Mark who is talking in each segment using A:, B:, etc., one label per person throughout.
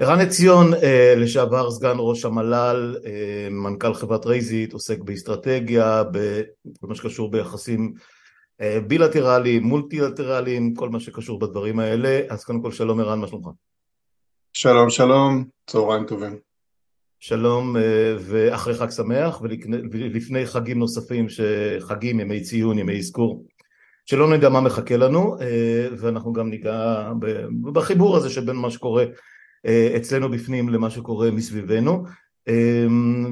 A: ערן עציון, אה, לשעבר סגן ראש המל"ל, אה, מנכ"ל חברת Raise It, עוסק באסטרטגיה, בכל מה שקשור ביחסים אה, בילטרליים, מולטילטרליים, כל מה שקשור בדברים האלה. אז קודם כל שלום ערן, מה שלומך?
B: שלום שלום, צהריים טובים.
A: שלום ואחרי חג שמח ולפני חגים נוספים, חגים, ימי ציון, ימי אזכור, שלא נדע מה מחכה לנו ואנחנו גם ניגע בחיבור הזה שבין מה שקורה אצלנו בפנים למה שקורה מסביבנו. אה,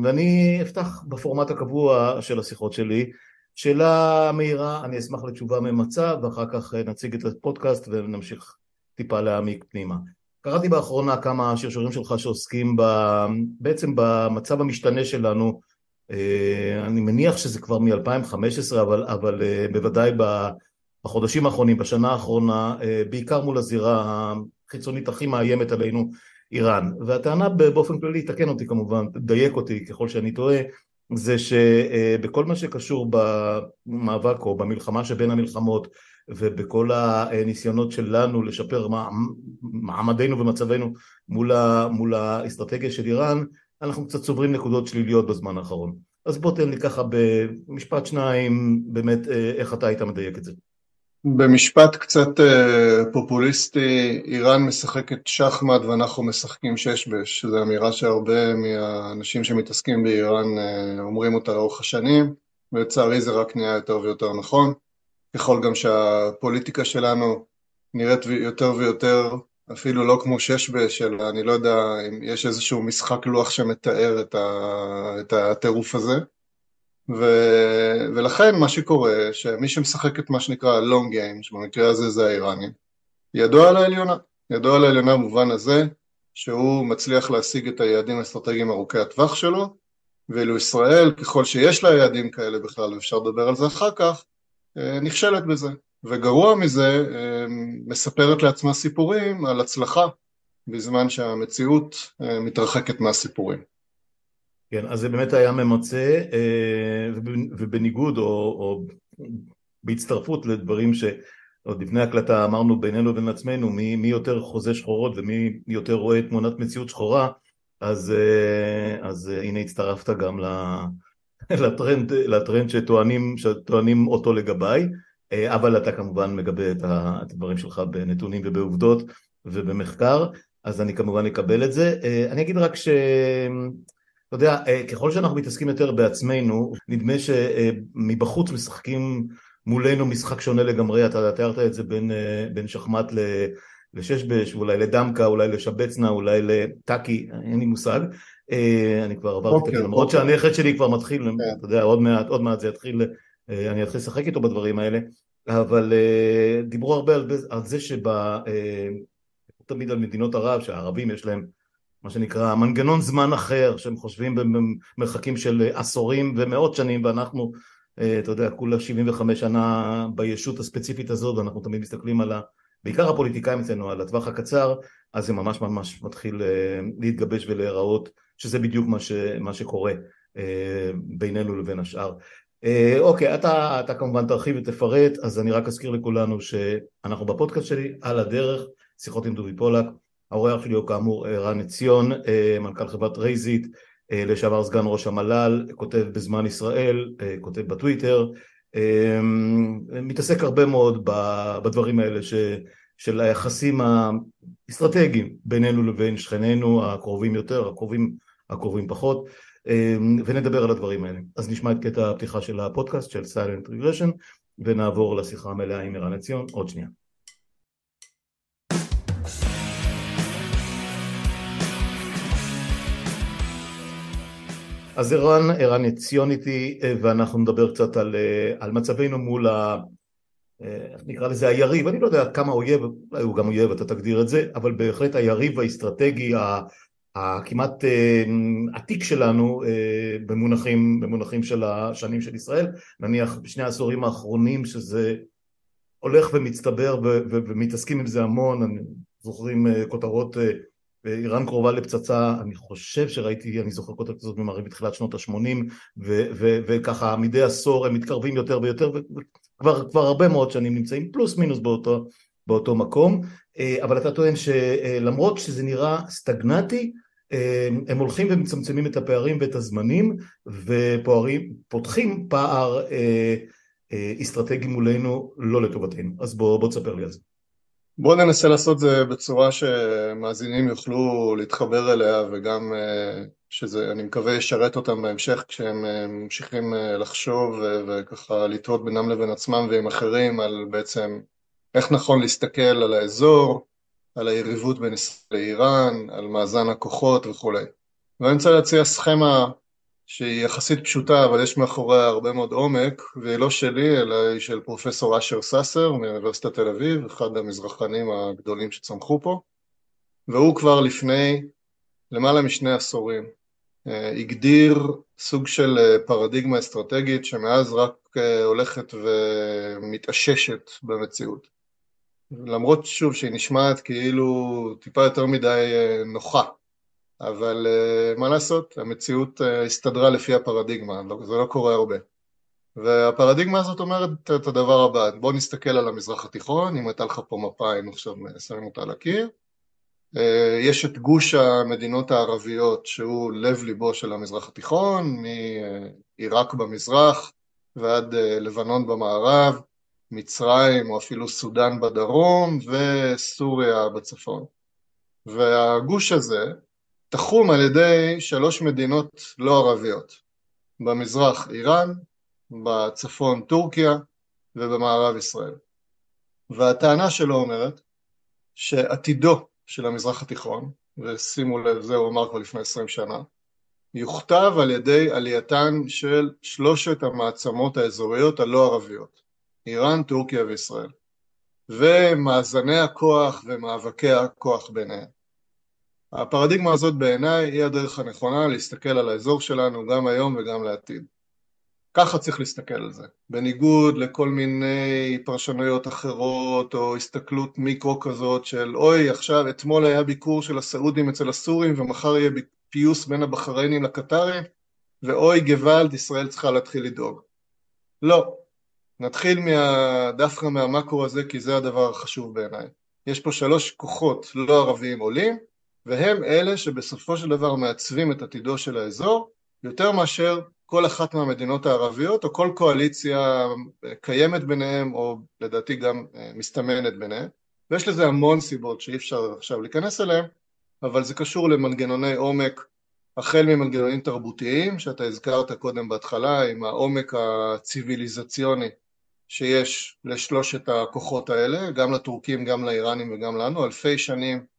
A: ואני אפתח בפורמט הקבוע של השיחות שלי. שאלה מהירה, אני אשמח לתשובה ממצה ואחר כך אה, נציג את הפודקאסט ונמשיך טיפה להעמיק פנימה. קראתי באחרונה כמה שרשורים שלך שעוסקים ב, בעצם במצב המשתנה שלנו. אני מניח שזה כבר מ-2015 אבל, אבל בוודאי בחודשים האחרונים, בשנה האחרונה, בעיקר מול הזירה החיצונית הכי מאיימת עלינו איראן. והטענה באופן כללי, תקן אותי כמובן, דייק אותי ככל שאני טועה, זה שבכל מה שקשור במאבק או במלחמה שבין המלחמות ובכל הניסיונות שלנו לשפר מעמדנו ומצבנו מול, מול האסטרטגיה של איראן, אנחנו קצת צוברים נקודות שליליות בזמן האחרון. אז בוא תן לי ככה במשפט שניים באמת איך אתה היית מדייק את זה.
B: במשפט קצת אה, פופוליסטי, איראן משחקת שחמט ואנחנו משחקים שש בש, זו אמירה שהרבה מהאנשים שמתעסקים באיראן אה, אומרים אותה לאורך השנים, ולצערי זה רק נהיה יותר ויותר נכון, ככל גם שהפוליטיקה שלנו נראית יותר ויותר אפילו לא כמו שש בש, אלא אני לא יודע אם יש איזשהו משחק לוח שמתאר את הטירוף הזה. ו... ולכן מה שקורה, שמי שמשחק את מה שנקרא long game, שבמקרה הזה זה האיראנים, ידוע על העליונה. ידוע על העליונה במובן הזה שהוא מצליח להשיג את היעדים האסטרטגיים ארוכי הטווח שלו, ואילו ישראל, ככל שיש לה יעדים כאלה בכלל, ואפשר לדבר על זה אחר כך, אה, נכשלת בזה. וגרוע מזה, אה, מספרת לעצמה סיפורים על הצלחה, בזמן שהמציאות אה, מתרחקת מהסיפורים.
A: כן, אז זה באמת היה ממצה, אה, ובניגוד או, או בהצטרפות לדברים שעוד לפני הקלטה אמרנו בינינו לבין עצמנו, מי, מי יותר חוזה שחורות ומי יותר רואה תמונת מציאות שחורה, אז, אה, אז אה, הנה הצטרפת גם לטרנד, לטרנד שטוענים, שטוענים אותו לגביי, אבל אתה כמובן מגבה את הדברים שלך בנתונים ובעובדות ובמחקר, אז אני כמובן אקבל את זה. אני אגיד רק ש... אתה יודע, אה, ככל שאנחנו מתעסקים יותר בעצמנו, נדמה שמבחוץ משחקים מולנו משחק שונה לגמרי, אתה תיארת את זה בין, אה, בין שחמט לששבש, אולי לדמקה, אולי לשבצנה, אולי לטאקי, אין לי מושג, אה, אני כבר עברתי את אוקיי, זה, למרות אוקיי. שהנכד שלי כבר מתחיל, כן. אתה יודע, עוד מעט, עוד מעט זה יתחיל, אני אתחיל לשחק איתו בדברים האלה, אבל דיברו הרבה על, על זה שב... תמיד על מדינות ערב, שהערבים יש להם מה שנקרא מנגנון זמן אחר, שהם חושבים במרחקים של עשורים ומאות שנים ואנחנו, אה, אתה יודע, כולה 75 שנה בישות הספציפית הזאת ואנחנו תמיד מסתכלים על ה... בעיקר הפוליטיקאים אצלנו, על הטווח הקצר, אז זה ממש ממש מתחיל אה, להתגבש ולהיראות שזה בדיוק מה, ש, מה שקורה אה, בינינו לבין השאר. אוקיי, אתה, אתה כמובן תרחיב ותפרט, אז אני רק אזכיר לכולנו שאנחנו בפודקאסט שלי, על הדרך, שיחות עם דובי פולק, האורח שלי הוא כאמור ערן עציון, אה, מנכ"ל חברת Raise It, אה, לשעבר סגן ראש המל"ל, כותב בזמן ישראל, אה, כותב בטוויטר, מתעסק הרבה מאוד בדברים האלה ש, של היחסים האסטרטגיים בינינו לבין שכנינו הקרובים יותר, הקרובים, הקרובים פחות, ונדבר על הדברים האלה. אז נשמע את קטע הפתיחה של הפודקאסט של Silent Regression ונעבור לשיחה המלאה עם ערן עציון עוד שנייה. אז ערן, ערן עציון איתי אה, ואנחנו נדבר קצת על, אה, על מצבנו מול ה... אה, איך נקרא לזה היריב, אני לא יודע כמה אויב, אולי הוא גם אויב, אתה תגדיר את זה, אבל בהחלט היריב האסטרטגי הכמעט עתיק שלנו במונחים, במונחים של השנים של ישראל, נניח בשני העשורים האחרונים שזה הולך ומצטבר ומתעסקים עם זה המון, זוכרים כותרות איראן קרובה לפצצה, אני חושב שראיתי, אני זוכר כותרת כזאת ממראה בתחילת שנות ה-80 וככה מדי עשור הם מתקרבים יותר ויותר וכבר הרבה מאוד שנים נמצאים פלוס מינוס באותו, באותו מקום, אבל אתה טוען שלמרות שזה נראה סטגנטי, הם הולכים ומצמצמים את הפערים ואת הזמנים ופותחים פער אסטרטגי מולנו לא לטובתנו, אז בוא, בוא תספר לי על זה.
B: בואו ננסה לעשות זה בצורה שמאזינים יוכלו להתחבר אליה וגם אה, שזה, אני מקווה, ישרת אותם בהמשך כשהם אה, ממשיכים אה, לחשוב וככה לתהות בינם לבין עצמם ועם אחרים על בעצם איך נכון להסתכל על האזור, על היריבות בין ישראל לאיראן, על מאזן הכוחות וכולי. ואני רוצה להציע סכמה שהיא יחסית פשוטה, אבל יש מאחוריה הרבה מאוד עומק, והיא לא שלי, אלא היא של פרופסור אשר סאסר מאוניברסיטת תל אביב, אחד המזרחנים הגדולים שצמחו פה, והוא כבר לפני למעלה משני עשורים אה, הגדיר סוג של אה, פרדיגמה אסטרטגית שמאז רק אה, הולכת ומתאששת במציאות. למרות שוב שהיא נשמעת כאילו טיפה יותר מדי נוחה אבל uh, מה לעשות, המציאות uh, הסתדרה לפי הפרדיגמה, לא, זה לא קורה הרבה. והפרדיגמה הזאת אומרת את הדבר הבא, בוא נסתכל על המזרח התיכון, אם הייתה לך פה מפה היינו עכשיו שמים אותה על הקיר. Uh, יש את גוש המדינות הערביות שהוא לב ליבו של המזרח התיכון, מעיראק במזרח ועד לבנון במערב, מצרים או אפילו סודאן בדרום וסוריה בצפון. והגוש הזה תחום על ידי שלוש מדינות לא ערביות, במזרח איראן, בצפון טורקיה ובמערב ישראל. והטענה שלו אומרת שעתידו של המזרח התיכון, ושימו לב, זה הוא אמר כבר לפני עשרים שנה, יוכתב על ידי עלייתן של שלושת המעצמות האזוריות הלא ערביות, איראן, טורקיה וישראל, ומאזני הכוח ומאבקי הכוח ביניהם. הפרדיגמה הזאת בעיניי היא הדרך הנכונה להסתכל על האזור שלנו גם היום וגם לעתיד. ככה צריך להסתכל על זה, בניגוד לכל מיני פרשנויות אחרות או הסתכלות מיקרו כזאת של אוי עכשיו אתמול היה ביקור של הסעודים אצל הסורים ומחר יהיה פיוס בין הבחריינים לקטרים ואוי גוואלד ישראל צריכה להתחיל לדאוג. לא, נתחיל מה, דווקא מהמקרו הזה כי זה הדבר החשוב בעיניי. יש פה שלוש כוחות לא ערביים עולים והם אלה שבסופו של דבר מעצבים את עתידו של האזור יותר מאשר כל אחת מהמדינות הערביות או כל קואליציה קיימת ביניהם או לדעתי גם אה, מסתמנת ביניהם. ויש לזה המון סיבות שאי אפשר עכשיו להיכנס אליהם אבל זה קשור למנגנוני עומק החל ממנגנונים תרבותיים שאתה הזכרת קודם בהתחלה עם העומק הציוויליזציוני שיש לשלושת הכוחות האלה גם לטורקים גם לאיראנים וגם לנו אלפי שנים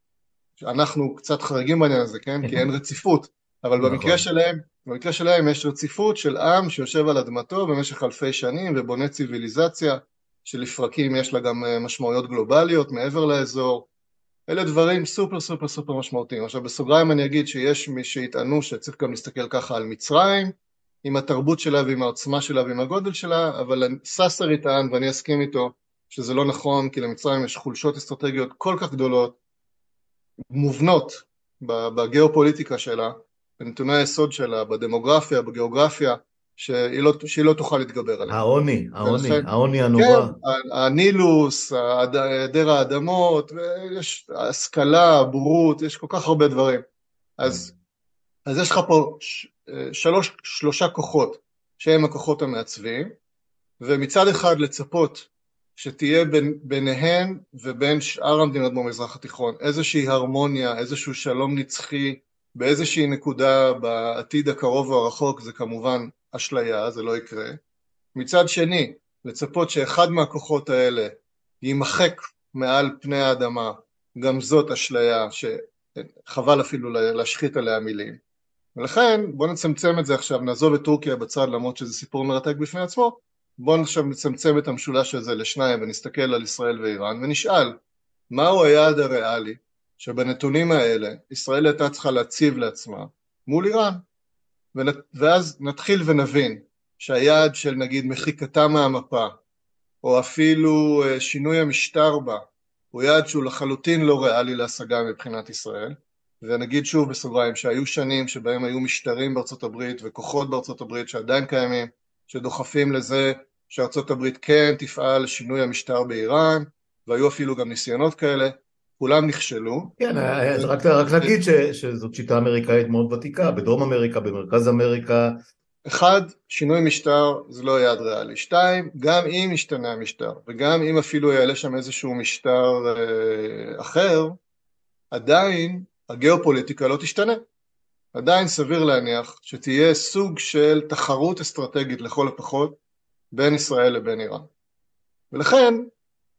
B: אנחנו קצת חריגים בעניין הזה, כן? כי אין רציפות, אבל נכון. במקרה שלהם, במקרה שלהם יש רציפות של עם שיושב על אדמתו במשך אלפי שנים ובונה ציוויליזציה, שלפרקים יש לה גם אה, משמעויות גלובליות מעבר לאזור. אלה דברים סופר סופר סופר משמעותיים. עכשיו בסוגריים אני אגיד שיש מי שיטענו שצריך גם להסתכל ככה על מצרים, עם התרבות שלה ועם העוצמה שלה ועם הגודל שלה, אבל סאסר יטען ואני אסכים איתו שזה לא נכון, כי למצרים יש חולשות אסטרטגיות כל כך גדולות, מובנות בגיאופוליטיקה שלה, בנתוני היסוד שלה, בדמוגרפיה, בגיאוגרפיה, שהיא לא, שהיא לא תוכל להתגבר עליה.
A: העוני, העוני, העוני הנורא.
B: כן, הנילוס, היעדר האדמות, יש השכלה, בורות, יש כל כך הרבה דברים. אז, אז יש לך פה שלוש, שלושה כוחות שהם הכוחות המעצבים, ומצד אחד לצפות שתהיה בין, ביניהן ובין שאר המדינות במזרח התיכון איזושהי הרמוניה, איזשהו שלום נצחי באיזושהי נקודה בעתיד הקרוב או הרחוק זה כמובן אשליה, זה לא יקרה. מצד שני, לצפות שאחד מהכוחות האלה יימחק מעל פני האדמה, גם זאת אשליה שחבל אפילו להשחית עליה מילים. ולכן בואו נצמצם את זה עכשיו, נעזוב את טורקיה בצד למרות שזה סיפור מרתק בפני עצמו, בואו עכשיו נצמצם את המשולש הזה לשניים ונסתכל על ישראל ואיראן ונשאל מהו היעד הריאלי שבנתונים האלה ישראל הייתה צריכה להציב לעצמה מול איראן? ואז נתחיל ונבין שהיעד של נגיד מחיקתה מהמפה או אפילו אה, שינוי המשטר בה הוא יעד שהוא לחלוטין לא ריאלי להשגה מבחינת ישראל. ונגיד שוב בסוגריים שהיו שנים שבהם היו משטרים בארצות הברית וכוחות בארצות הברית שעדיין קיימים שדוחפים לזה שארצות הברית כן תפעל לשינוי המשטר באיראן, והיו אפילו גם ניסיונות כאלה, כולם נכשלו.
A: כן, אז רק, רק להגיד ש, שזאת שיטה אמריקאית מאוד ותיקה, בדרום אמריקה, במרכז אמריקה.
B: אחד, שינוי משטר זה לא יעד ריאלי. שתיים, גם אם ישתנה המשטר, וגם אם אפילו יעלה שם איזשהו משטר אה, אחר, עדיין הגיאופוליטיקה לא תשתנה. עדיין סביר להניח שתהיה סוג של תחרות אסטרטגית לכל הפחות בין ישראל לבין איראן. ולכן,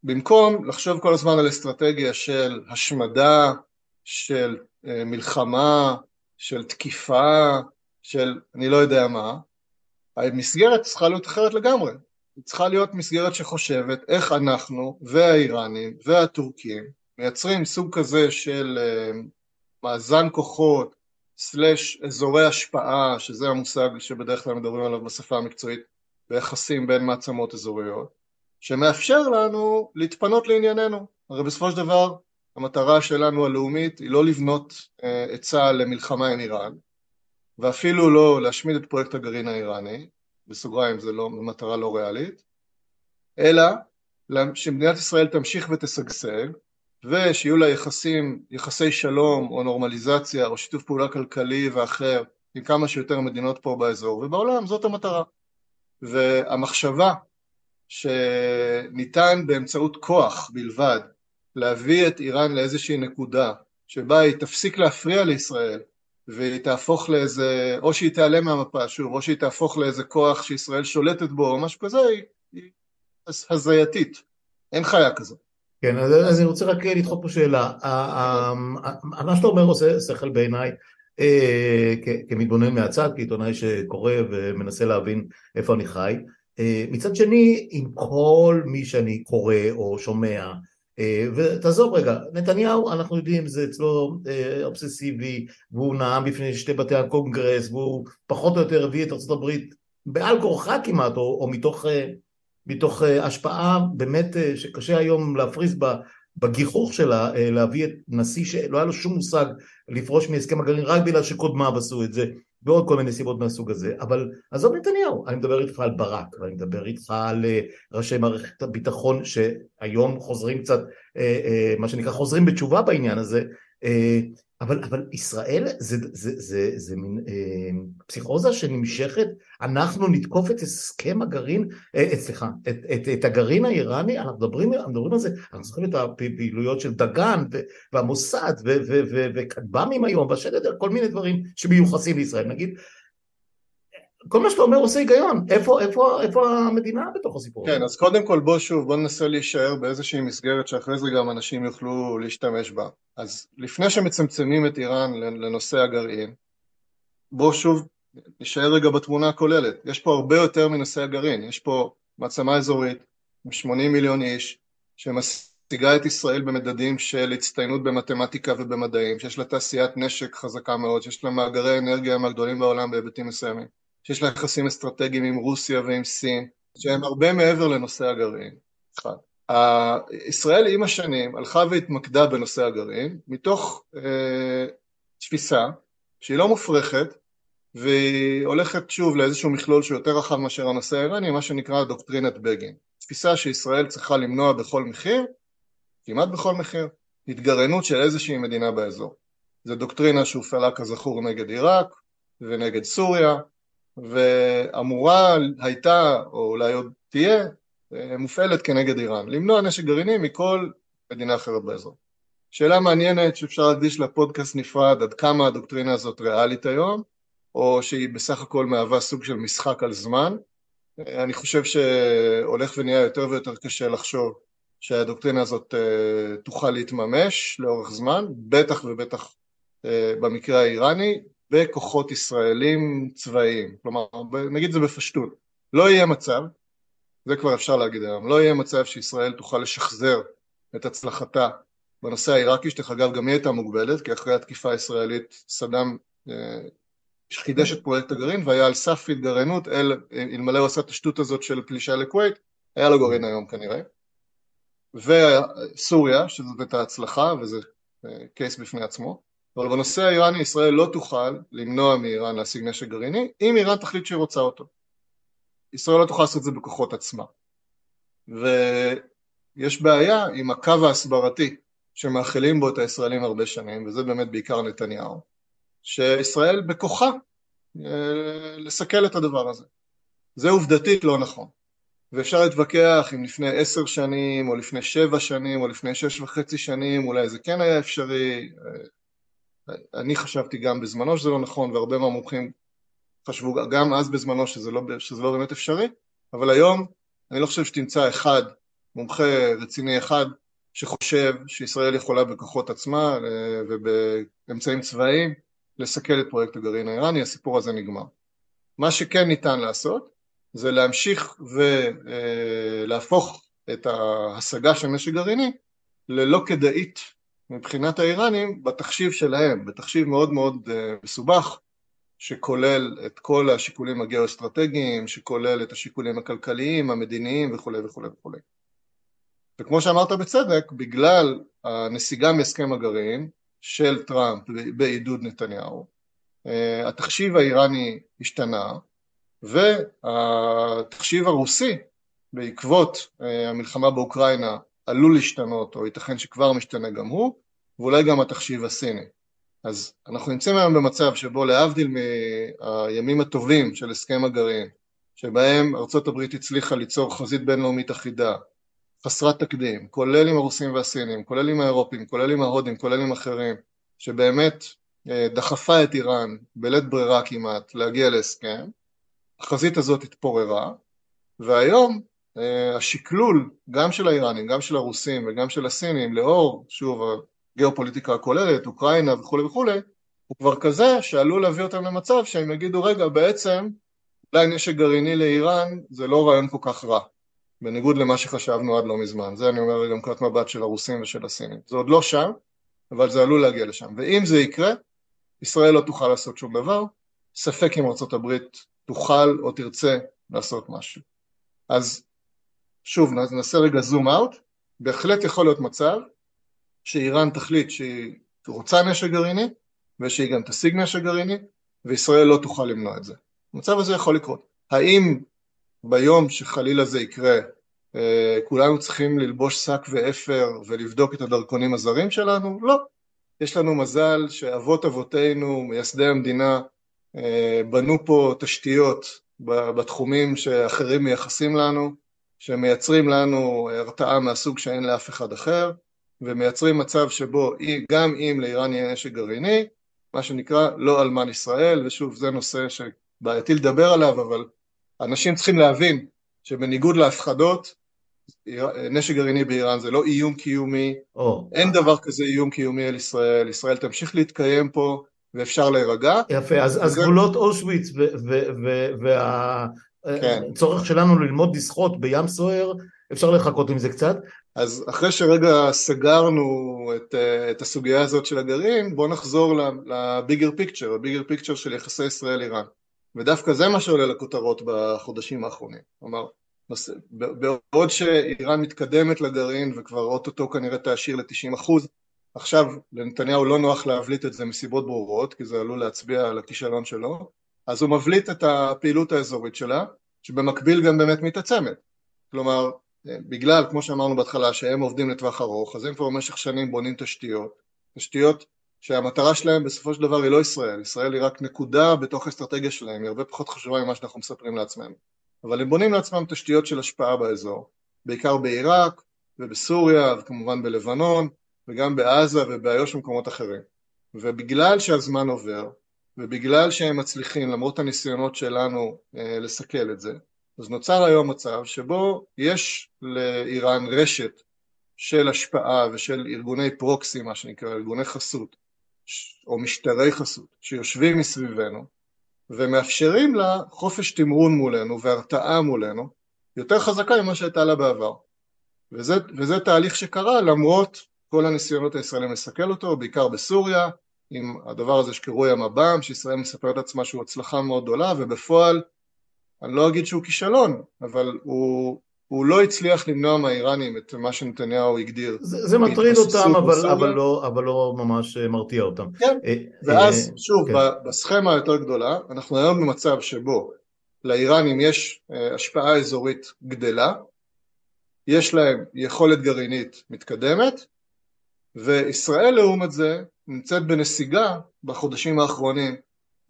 B: במקום לחשוב כל הזמן על אסטרטגיה של השמדה, של אה, מלחמה, של תקיפה, של אני לא יודע מה, המסגרת צריכה להיות אחרת לגמרי. היא צריכה להיות מסגרת שחושבת איך אנחנו והאיראנים והטורקים מייצרים סוג כזה של אה, מאזן כוחות סלש אזורי השפעה, שזה המושג שבדרך כלל מדברים עליו בשפה המקצועית ביחסים בין מעצמות אזוריות, שמאפשר לנו להתפנות לענייננו. הרי בסופו של דבר המטרה שלנו הלאומית היא לא לבנות אה, את צה"ל למלחמה עם איראן, ואפילו לא להשמיד את פרויקט הגרעין האיראני, בסוגריים זה לא מטרה לא ריאלית, אלא שמדינת ישראל תמשיך ותשגשג, ושיהיו לה יחסים, יחסי שלום או נורמליזציה או שיתוף פעולה כלכלי ואחר עם כמה שיותר מדינות פה באזור ובעולם, זאת המטרה. והמחשבה שניתן באמצעות כוח בלבד להביא את איראן לאיזושהי נקודה שבה היא תפסיק להפריע לישראל והיא תהפוך לאיזה, או שהיא תיעלם מהמפה שוב, או שהיא תהפוך לאיזה כוח שישראל שולטת בו או משהו כזה, היא, היא הזייתית, אין חיה כזאת.
A: כן, אז, אני רוצה רק לדחות פה שאלה. מה שאתה אומר עושה שכל בעיניי, כמתבונן מהצד, כעיתונאי שקורא ומנסה להבין איפה אני חי. אה, מצד שני, עם כל מי שאני קורא או שומע, אה, ותעזוב רגע, נתניהו, אנחנו יודעים, זה אצלו אובססיבי, והוא נאם בפני שתי בתי הקונגרס, והוא פחות או יותר הביא את ארה"ב בעל כורחה כמעט, או, או מתוך מתוך אה, השפעה באמת אה, שקשה היום להפריז בגיחוך שלה, אה, להביא את נשיא שלא היה לו שום מושג לפרוש מהסכם הגרעין רק בגלל שקודמיו עשו את זה ועוד כל מיני סיבות מהסוג הזה, אבל עזוב נתניהו, אני מדבר איתך על ברק, ואני מדבר איתך על ראשי מערכת הביטחון שהיום חוזרים קצת, מה שנקרא חוזרים בתשובה בעניין הזה, אבל, אבל ישראל זה, זה, זה, זה, מין אה, פסיכוזה שנמשכת, אנחנו נתקוף את הסכם הגרעין, אה, סליחה, את, את, את הגרעין האיראני, אנחנו מדברים, מדברים על זה, אנחנו זוכרים את הפעילויות של דגן והמוסד וכטב"מים היום, והשדד, כל מיני דברים שמיוחסים לישראל, נגיד כל מה שאתה אומר עושה היגיון, איפה, איפה, איפה המדינה בתוך הסיפור
B: כן, אז קודם כל בוא שוב, בוא ננסה להישאר באיזושהי מסגרת שאחרי זה גם אנשים יוכלו להשתמש בה. אז לפני שמצמצמים את איראן לנושא הגרעין, בוא שוב נשאר רגע בתמונה הכוללת. יש פה הרבה יותר מנושא הגרעין, יש פה מעצמה אזורית עם 80 מיליון איש, שמשיגה את ישראל במדדים של הצטיינות במתמטיקה ובמדעים, שיש לה תעשיית נשק חזקה מאוד, שיש לה מאגרי אנרגיה מהגדולים בעולם בהיבטים מסוימים. שיש לה יחסים אסטרטגיים עם רוסיה ועם סין, שהם הרבה מעבר לנושא הגרעין. אחד. ישראל עם השנים הלכה והתמקדה בנושא הגרעין מתוך אה, תפיסה שהיא לא מופרכת והיא הולכת שוב לאיזשהו מכלול שהוא יותר רחב מאשר הנושא האיראני, מה שנקרא דוקטרינת בגין. תפיסה שישראל צריכה למנוע בכל מחיר, כמעט בכל מחיר, התגרענות של איזושהי מדינה באזור. זו דוקטרינה שהופעלה כזכור נגד עיראק ונגד סוריה ואמורה הייתה, או אולי עוד תהיה, מופעלת כנגד איראן, למנוע נשק גרעיני מכל מדינה אחרת באזור. שאלה מעניינת שאפשר להקדיש לה פודקאסט נפרד עד כמה הדוקטרינה הזאת ריאלית היום, או שהיא בסך הכל מהווה סוג של משחק על זמן. אני חושב שהולך ונהיה יותר ויותר קשה לחשוב שהדוקטרינה הזאת אה, תוכל להתממש לאורך זמן, בטח ובטח אה, במקרה האיראני, בכוחות ישראלים צבאיים. כלומר, נגיד זה בפשטות, לא יהיה מצב, זה כבר אפשר להגיד היום, לא יהיה מצב שישראל תוכל לשחזר את הצלחתה בנושא העיראקי, שדרך אגב גם היא הייתה מוגבלת, כי אחרי התקיפה הישראלית סדאם אה, חידש את פרויקט הגרעין והיה על סף התגרענות, אלמלא הוא עשה את השטות הזאת של פלישה לכווית, היה לו גרעין היום כנראה. וסוריה, שזאת הייתה הצלחה וזה קייס אה, בפני עצמו, אבל בנושא האיראני ישראל לא תוכל למנוע מאיראן להשיג נשק גרעיני אם איראן תחליט שהיא רוצה אותו. ישראל לא תוכל לעשות את זה בכוחות עצמה. יש בעיה עם הקו ההסברתי שמאכילים בו את הישראלים הרבה שנים, וזה באמת בעיקר נתניהו, שישראל בכוחה אה, לסכל את הדבר הזה. זה עובדתית לא נכון. ואפשר להתווכח אם לפני עשר שנים, או לפני שבע שנים, או לפני שש וחצי שנים, אולי זה כן היה אפשרי. אני חשבתי גם בזמנו שזה לא נכון, והרבה מהמומחים חשבו גם אז בזמנו שזה לא, שזה לא באמת אפשרי, אבל היום אני לא חושב שתמצא אחד, מומחה רציני אחד, שחושב שישראל יכולה בכוחות עצמה אה, ובאמצעים צבאיים לסכל את פרויקט הגרעין האיראני, הסיפור הזה נגמר. מה שכן ניתן לעשות זה להמשיך ולהפוך אה, את ההשגה של נשק גרעיני ללא כדאית מבחינת האיראנים בתחשיב שלהם, בתחשיב מאוד מאוד אה, מסובך שכולל את כל השיקולים הגיאו-אסטרטגיים, שכולל את השיקולים הכלכליים, המדיניים וכולי וכולי וכולי. וכמו שאמרת בצדק, בגלל הנסיגה מהסכם הגרעין של טראמפ בעידוד נתניהו, אה, התחשיב האיראני השתנה, והתחשיב הרוסי בעקבות אה, המלחמה באוקראינה עלול להשתנות, או ייתכן שכבר משתנה גם הוא, ואולי גם התחשיב הסיני. אז אנחנו נמצאים היום במצב שבו להבדיל מהימים הטובים של הסכם הגרעין, שבהם ארצות הברית הצליחה ליצור חזית בינלאומית אחידה, חסרת תקדים, כולל עם הרוסים והסינים, כולל עם האירופים, כולל עם ההודים, כולל עם אחרים, שבאמת אה, דחפה את איראן בלית ברירה כמעט להגיע להסכם, החזית הזאת התפוררה, והיום השקלול גם של האיראנים, גם של הרוסים וגם של הסינים, לאור, שוב, הגיאופוליטיקה הכוללת, אוקראינה וכולי וכולי, הוא כבר כזה שעלול להביא אותם למצב שהם יגידו, רגע, בעצם אולי נשק גרעיני לאיראן זה לא רעיון כל כך רע. בניגוד למה שחשבנו עד לא מזמן. זה אני אומר גם נקודת מבט של הרוסים ושל הסינים. זה עוד לא שם, אבל זה עלול להגיע לשם. ואם זה יקרה, ישראל לא תוכל לעשות שום דבר, ספק אם ארה"ב תוכל או תרצה לעשות משהו. אז שוב, ננסה רגע זום אאוט, בהחלט יכול להיות מצב שאיראן תחליט שהיא רוצה נשק גרעיני, ושהיא גם תשיג נשק גרעיני, וישראל לא תוכל למנוע את זה. המצב הזה יכול לקרות. האם ביום שחלילה זה יקרה, אה, כולנו צריכים ללבוש שק ואפר ולבדוק את הדרכונים הזרים שלנו? לא. יש לנו מזל שאבות אבותינו, מייסדי המדינה, אה, בנו פה תשתיות בתחומים שאחרים מייחסים לנו, שמייצרים לנו הרתעה מהסוג שאין לאף אחד אחר, ומייצרים מצב שבו גם אם לאיראן יהיה נשק גרעיני, מה שנקרא לא אלמן ישראל, ושוב זה נושא שבעייתי לדבר עליו, אבל אנשים צריכים להבין שבניגוד להפחדות, נשק גרעיני באיראן זה לא איום קיומי, oh. אין דבר כזה איום קיומי על ישראל, ישראל תמשיך להתקיים פה ואפשר להירגע.
A: יפה, אז, אז גבולות אושוויץ והצורך כן. שלנו ללמוד לשחות בים סוער, אפשר לחכות עם זה קצת.
B: אז אחרי שרגע סגרנו את, את הסוגיה הזאת של הגרעין, בואו נחזור לביגר פיקצ'ר, הביגר פיקצ'ר של יחסי ישראל-איראן. ודווקא זה מה שעולה לכותרות בחודשים האחרונים. כלומר, בעוד שאיראן מתקדמת לגרעין וכבר אוטוטו כנראה תעשיר ל-90 אחוז, עכשיו לנתניהו לא נוח להבליט את זה מסיבות ברורות, כי זה עלול להצביע על הכישלון שלו, אז הוא מבליט את הפעילות האזורית שלה, שבמקביל גם באמת מתעצמת. כלומר, בגלל, כמו שאמרנו בהתחלה, שהם עובדים לטווח ארוך, אז הם כבר במשך שנים בונים תשתיות, תשתיות שהמטרה שלהם בסופו של דבר היא לא ישראל, ישראל היא רק נקודה בתוך האסטרטגיה שלהם, היא הרבה פחות חשובה ממה שאנחנו מספרים לעצמנו. אבל הם בונים לעצמם תשתיות של השפעה באזור, בעיקר בעיראק ובסוריה וכמובן בלבנון וגם בעזה ובאיו"ש ומקומות אחרים. ובגלל שהזמן עובר ובגלל שהם מצליחים למרות הניסיונות שלנו אה, לסכל את זה, אז נוצר היום מצב שבו יש לאיראן רשת של השפעה ושל ארגוני פרוקסי, מה שנקרא, ארגוני חסות, או משטרי חסות שיושבים מסביבנו ומאפשרים לה חופש תמרון מולנו והרתעה מולנו יותר חזקה ממה שהייתה לה בעבר. וזה, וזה תהליך שקרה למרות כל הניסיונות הישראלים לסכל אותו, בעיקר בסוריה, עם הדבר הזה שקרוי המב"ם, שישראל מספרת לעצמה שהוא הצלחה מאוד גדולה, ובפועל, אני לא אגיד שהוא כישלון, אבל הוא הוא לא הצליח למנוע מהאיראנים את מה שנתניהו הגדיר.
A: זה, זה מטריד אותם, אבל, אבל, לא, אבל לא ממש אה, מרתיע אותם.
B: כן, אה, ואז אה, שוב, כן. בסכמה היותר גדולה, אנחנו היום במצב שבו לאיראנים יש השפעה אזורית גדלה, יש להם יכולת גרעינית מתקדמת, וישראל לעומת זה נמצאת בנסיגה בחודשים האחרונים,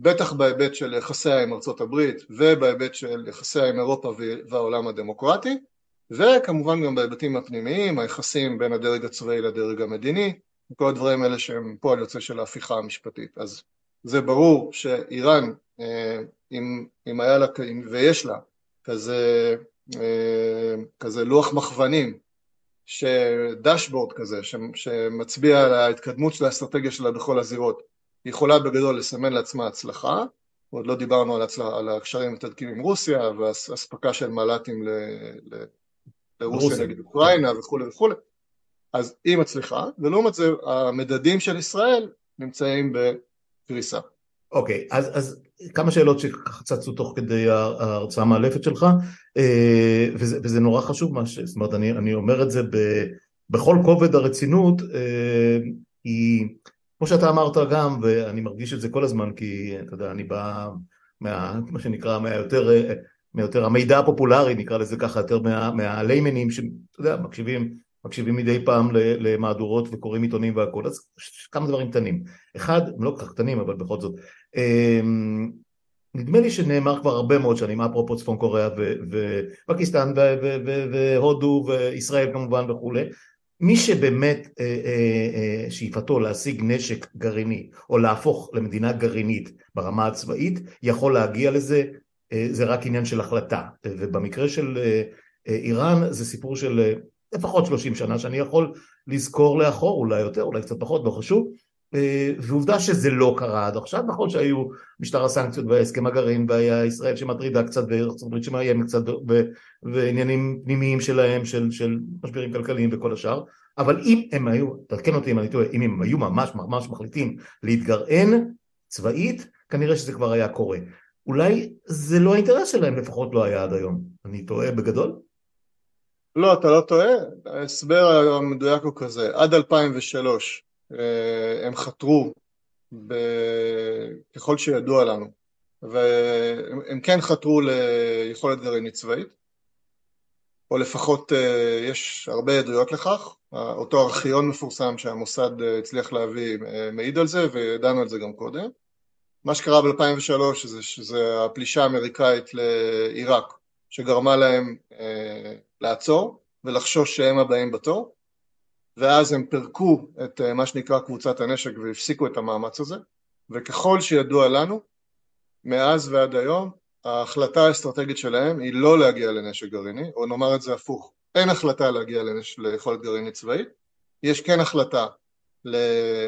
B: בטח בהיבט של יחסיה עם ארצות הברית ובהיבט של יחסיה עם אירופה והעולם הדמוקרטי, וכמובן גם בהיבטים הפנימיים, היחסים בין הדרג הצבאי לדרג המדיני, וכל הדברים האלה שהם פועל יוצא של ההפיכה המשפטית. אז זה ברור שאיראן, אה, אם, אם היה לה, ויש לה, כזה, אה, כזה לוח מכוונים, דשבורד כזה, שמצביע על ההתקדמות של האסטרטגיה שלה בכל הזירות, היא יכולה בגדול לסמן לעצמה הצלחה, עוד לא דיברנו על, הצלח, על הקשרים המתדקים עם רוסיה והאספקה של מל"טים ל, ל, לרוסיה נגד אוקראינה וכולי וכולי, אז היא מצליחה, ולעומת זה המדדים של ישראל נמצאים בקריסה.
A: אוקיי, okay, אז, אז כמה שאלות שככה צצו תוך כדי ההרצאה המאלפת שלך, אה, וזה, וזה נורא חשוב מה ש... זאת אומרת, אני, אני אומר את זה ב, בכל כובד הרצינות, אה, היא, כמו שאתה אמרת גם, ואני מרגיש את זה כל הזמן, כי אתה יודע, אני בא מה, מה שנקרא, מהיותר, מהיותר המידע הפופולרי, נקרא לזה ככה, יותר מה, מהליימנים, שאתה יודע, מקשיבים מקשיבים מדי פעם למהדורות וקוראים עיתונים והכול, אז כמה דברים קטנים. אחד, הם לא כל כך קטנים, אבל בכל זאת, נדמה לי שנאמר כבר הרבה מאוד שנים, אפרופו צפון קוריאה ופקיסטן והודו וישראל כמובן וכולי, מי שבאמת אה, אה, אה, שאיפתו להשיג נשק גרעיני או להפוך למדינה גרעינית ברמה הצבאית, יכול להגיע לזה, זה רק עניין של החלטה. ובמקרה של איראן זה סיפור של לפחות 30 שנה שאני יכול לזכור לאחור, אולי יותר, אולי קצת פחות, לא חשוב. אה, ועובדה שזה לא קרה עד עכשיו, נכון שהיו משטר הסנקציות והסכם הגרעין והיה ישראל שמטרידה קצת וארצות הברית שמאיימת קצת ועניינים פנימיים שלהם של, של משברים כלכליים וכל השאר, אבל אם הם היו, תקן אותי אם אני טועה, אם הם היו ממש ממש מחליטים להתגרען צבאית, כנראה שזה כבר היה קורה. אולי זה לא האינטרס שלהם, לפחות לא היה עד היום. אני טועה בגדול?
B: לא, אתה לא טועה, ההסבר המדויק הוא כזה, עד 2003 אה, הם חתרו ב... ככל שידוע לנו, והם כן חתרו ליכולת גרעינית צבאית, או לפחות אה, יש הרבה עדויות לכך, אותו ארכיון מפורסם שהמוסד אה, הצליח להביא מעיד על זה, וידענו על זה גם קודם. מה שקרה ב-2003 זה, שזה הפלישה האמריקאית לעיראק, שגרמה להם לעצור ולחשוש שהם הבאים בתור, ואז הם פירקו את אה, מה שנקרא קבוצת הנשק והפסיקו את המאמץ הזה, וככל שידוע לנו, מאז ועד היום, ההחלטה האסטרטגית שלהם היא לא להגיע לנשק גרעיני, או נאמר את זה הפוך, אין החלטה להגיע לנש... ליכולת גרעינית צבאית, יש כן החלטה ל...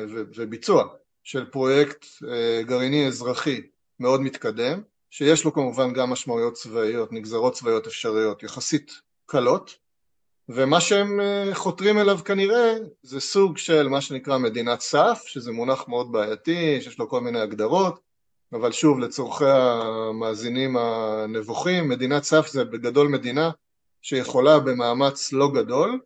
B: ו... וביצוע של פרויקט אה, גרעיני אזרחי מאוד מתקדם, שיש לו כמובן גם משמעויות צבאיות, נגזרות צבאיות אפשריות יחסית קלות, ומה שהם אה, חותרים אליו כנראה זה סוג של מה שנקרא מדינת סף, שזה מונח מאוד בעייתי, שיש לו כל מיני הגדרות, אבל שוב לצורכי המאזינים הנבוכים, מדינת סף זה בגדול מדינה שיכולה במאמץ לא גדול,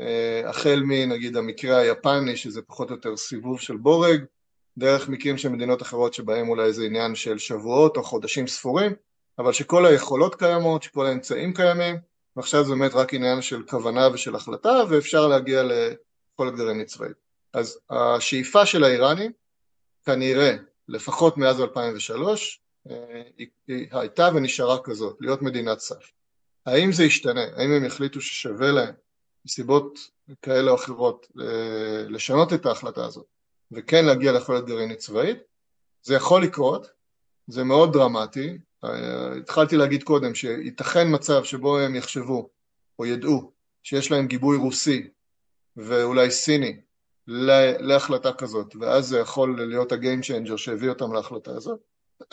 B: אה, החל מנגיד המקרה היפני שזה פחות או יותר סיבוב של בורג, דרך מקרים של מדינות אחרות שבהם אולי זה עניין של שבועות או חודשים ספורים, אבל שכל היכולות קיימות, שכל האמצעים קיימים, ועכשיו זה באמת רק עניין של כוונה ושל החלטה, ואפשר להגיע ליכולת גרעינית צבאית. אז השאיפה של האיראנים, כנראה, לפחות מאז 2003, אה, היא, היא הייתה ונשארה כזאת, להיות מדינת סף. האם זה ישתנה? האם הם יחליטו ששווה להם, מסיבות כאלה או אחרות, אה, לשנות את ההחלטה הזאת, וכן להגיע ליכולת גרעינית צבאית? זה יכול לקרות, זה מאוד דרמטי, התחלתי להגיד קודם שייתכן מצב שבו הם יחשבו או ידעו שיש להם גיבוי רוסי ואולי סיני להחלטה כזאת ואז זה יכול להיות ה game changer שהביא אותם להחלטה הזאת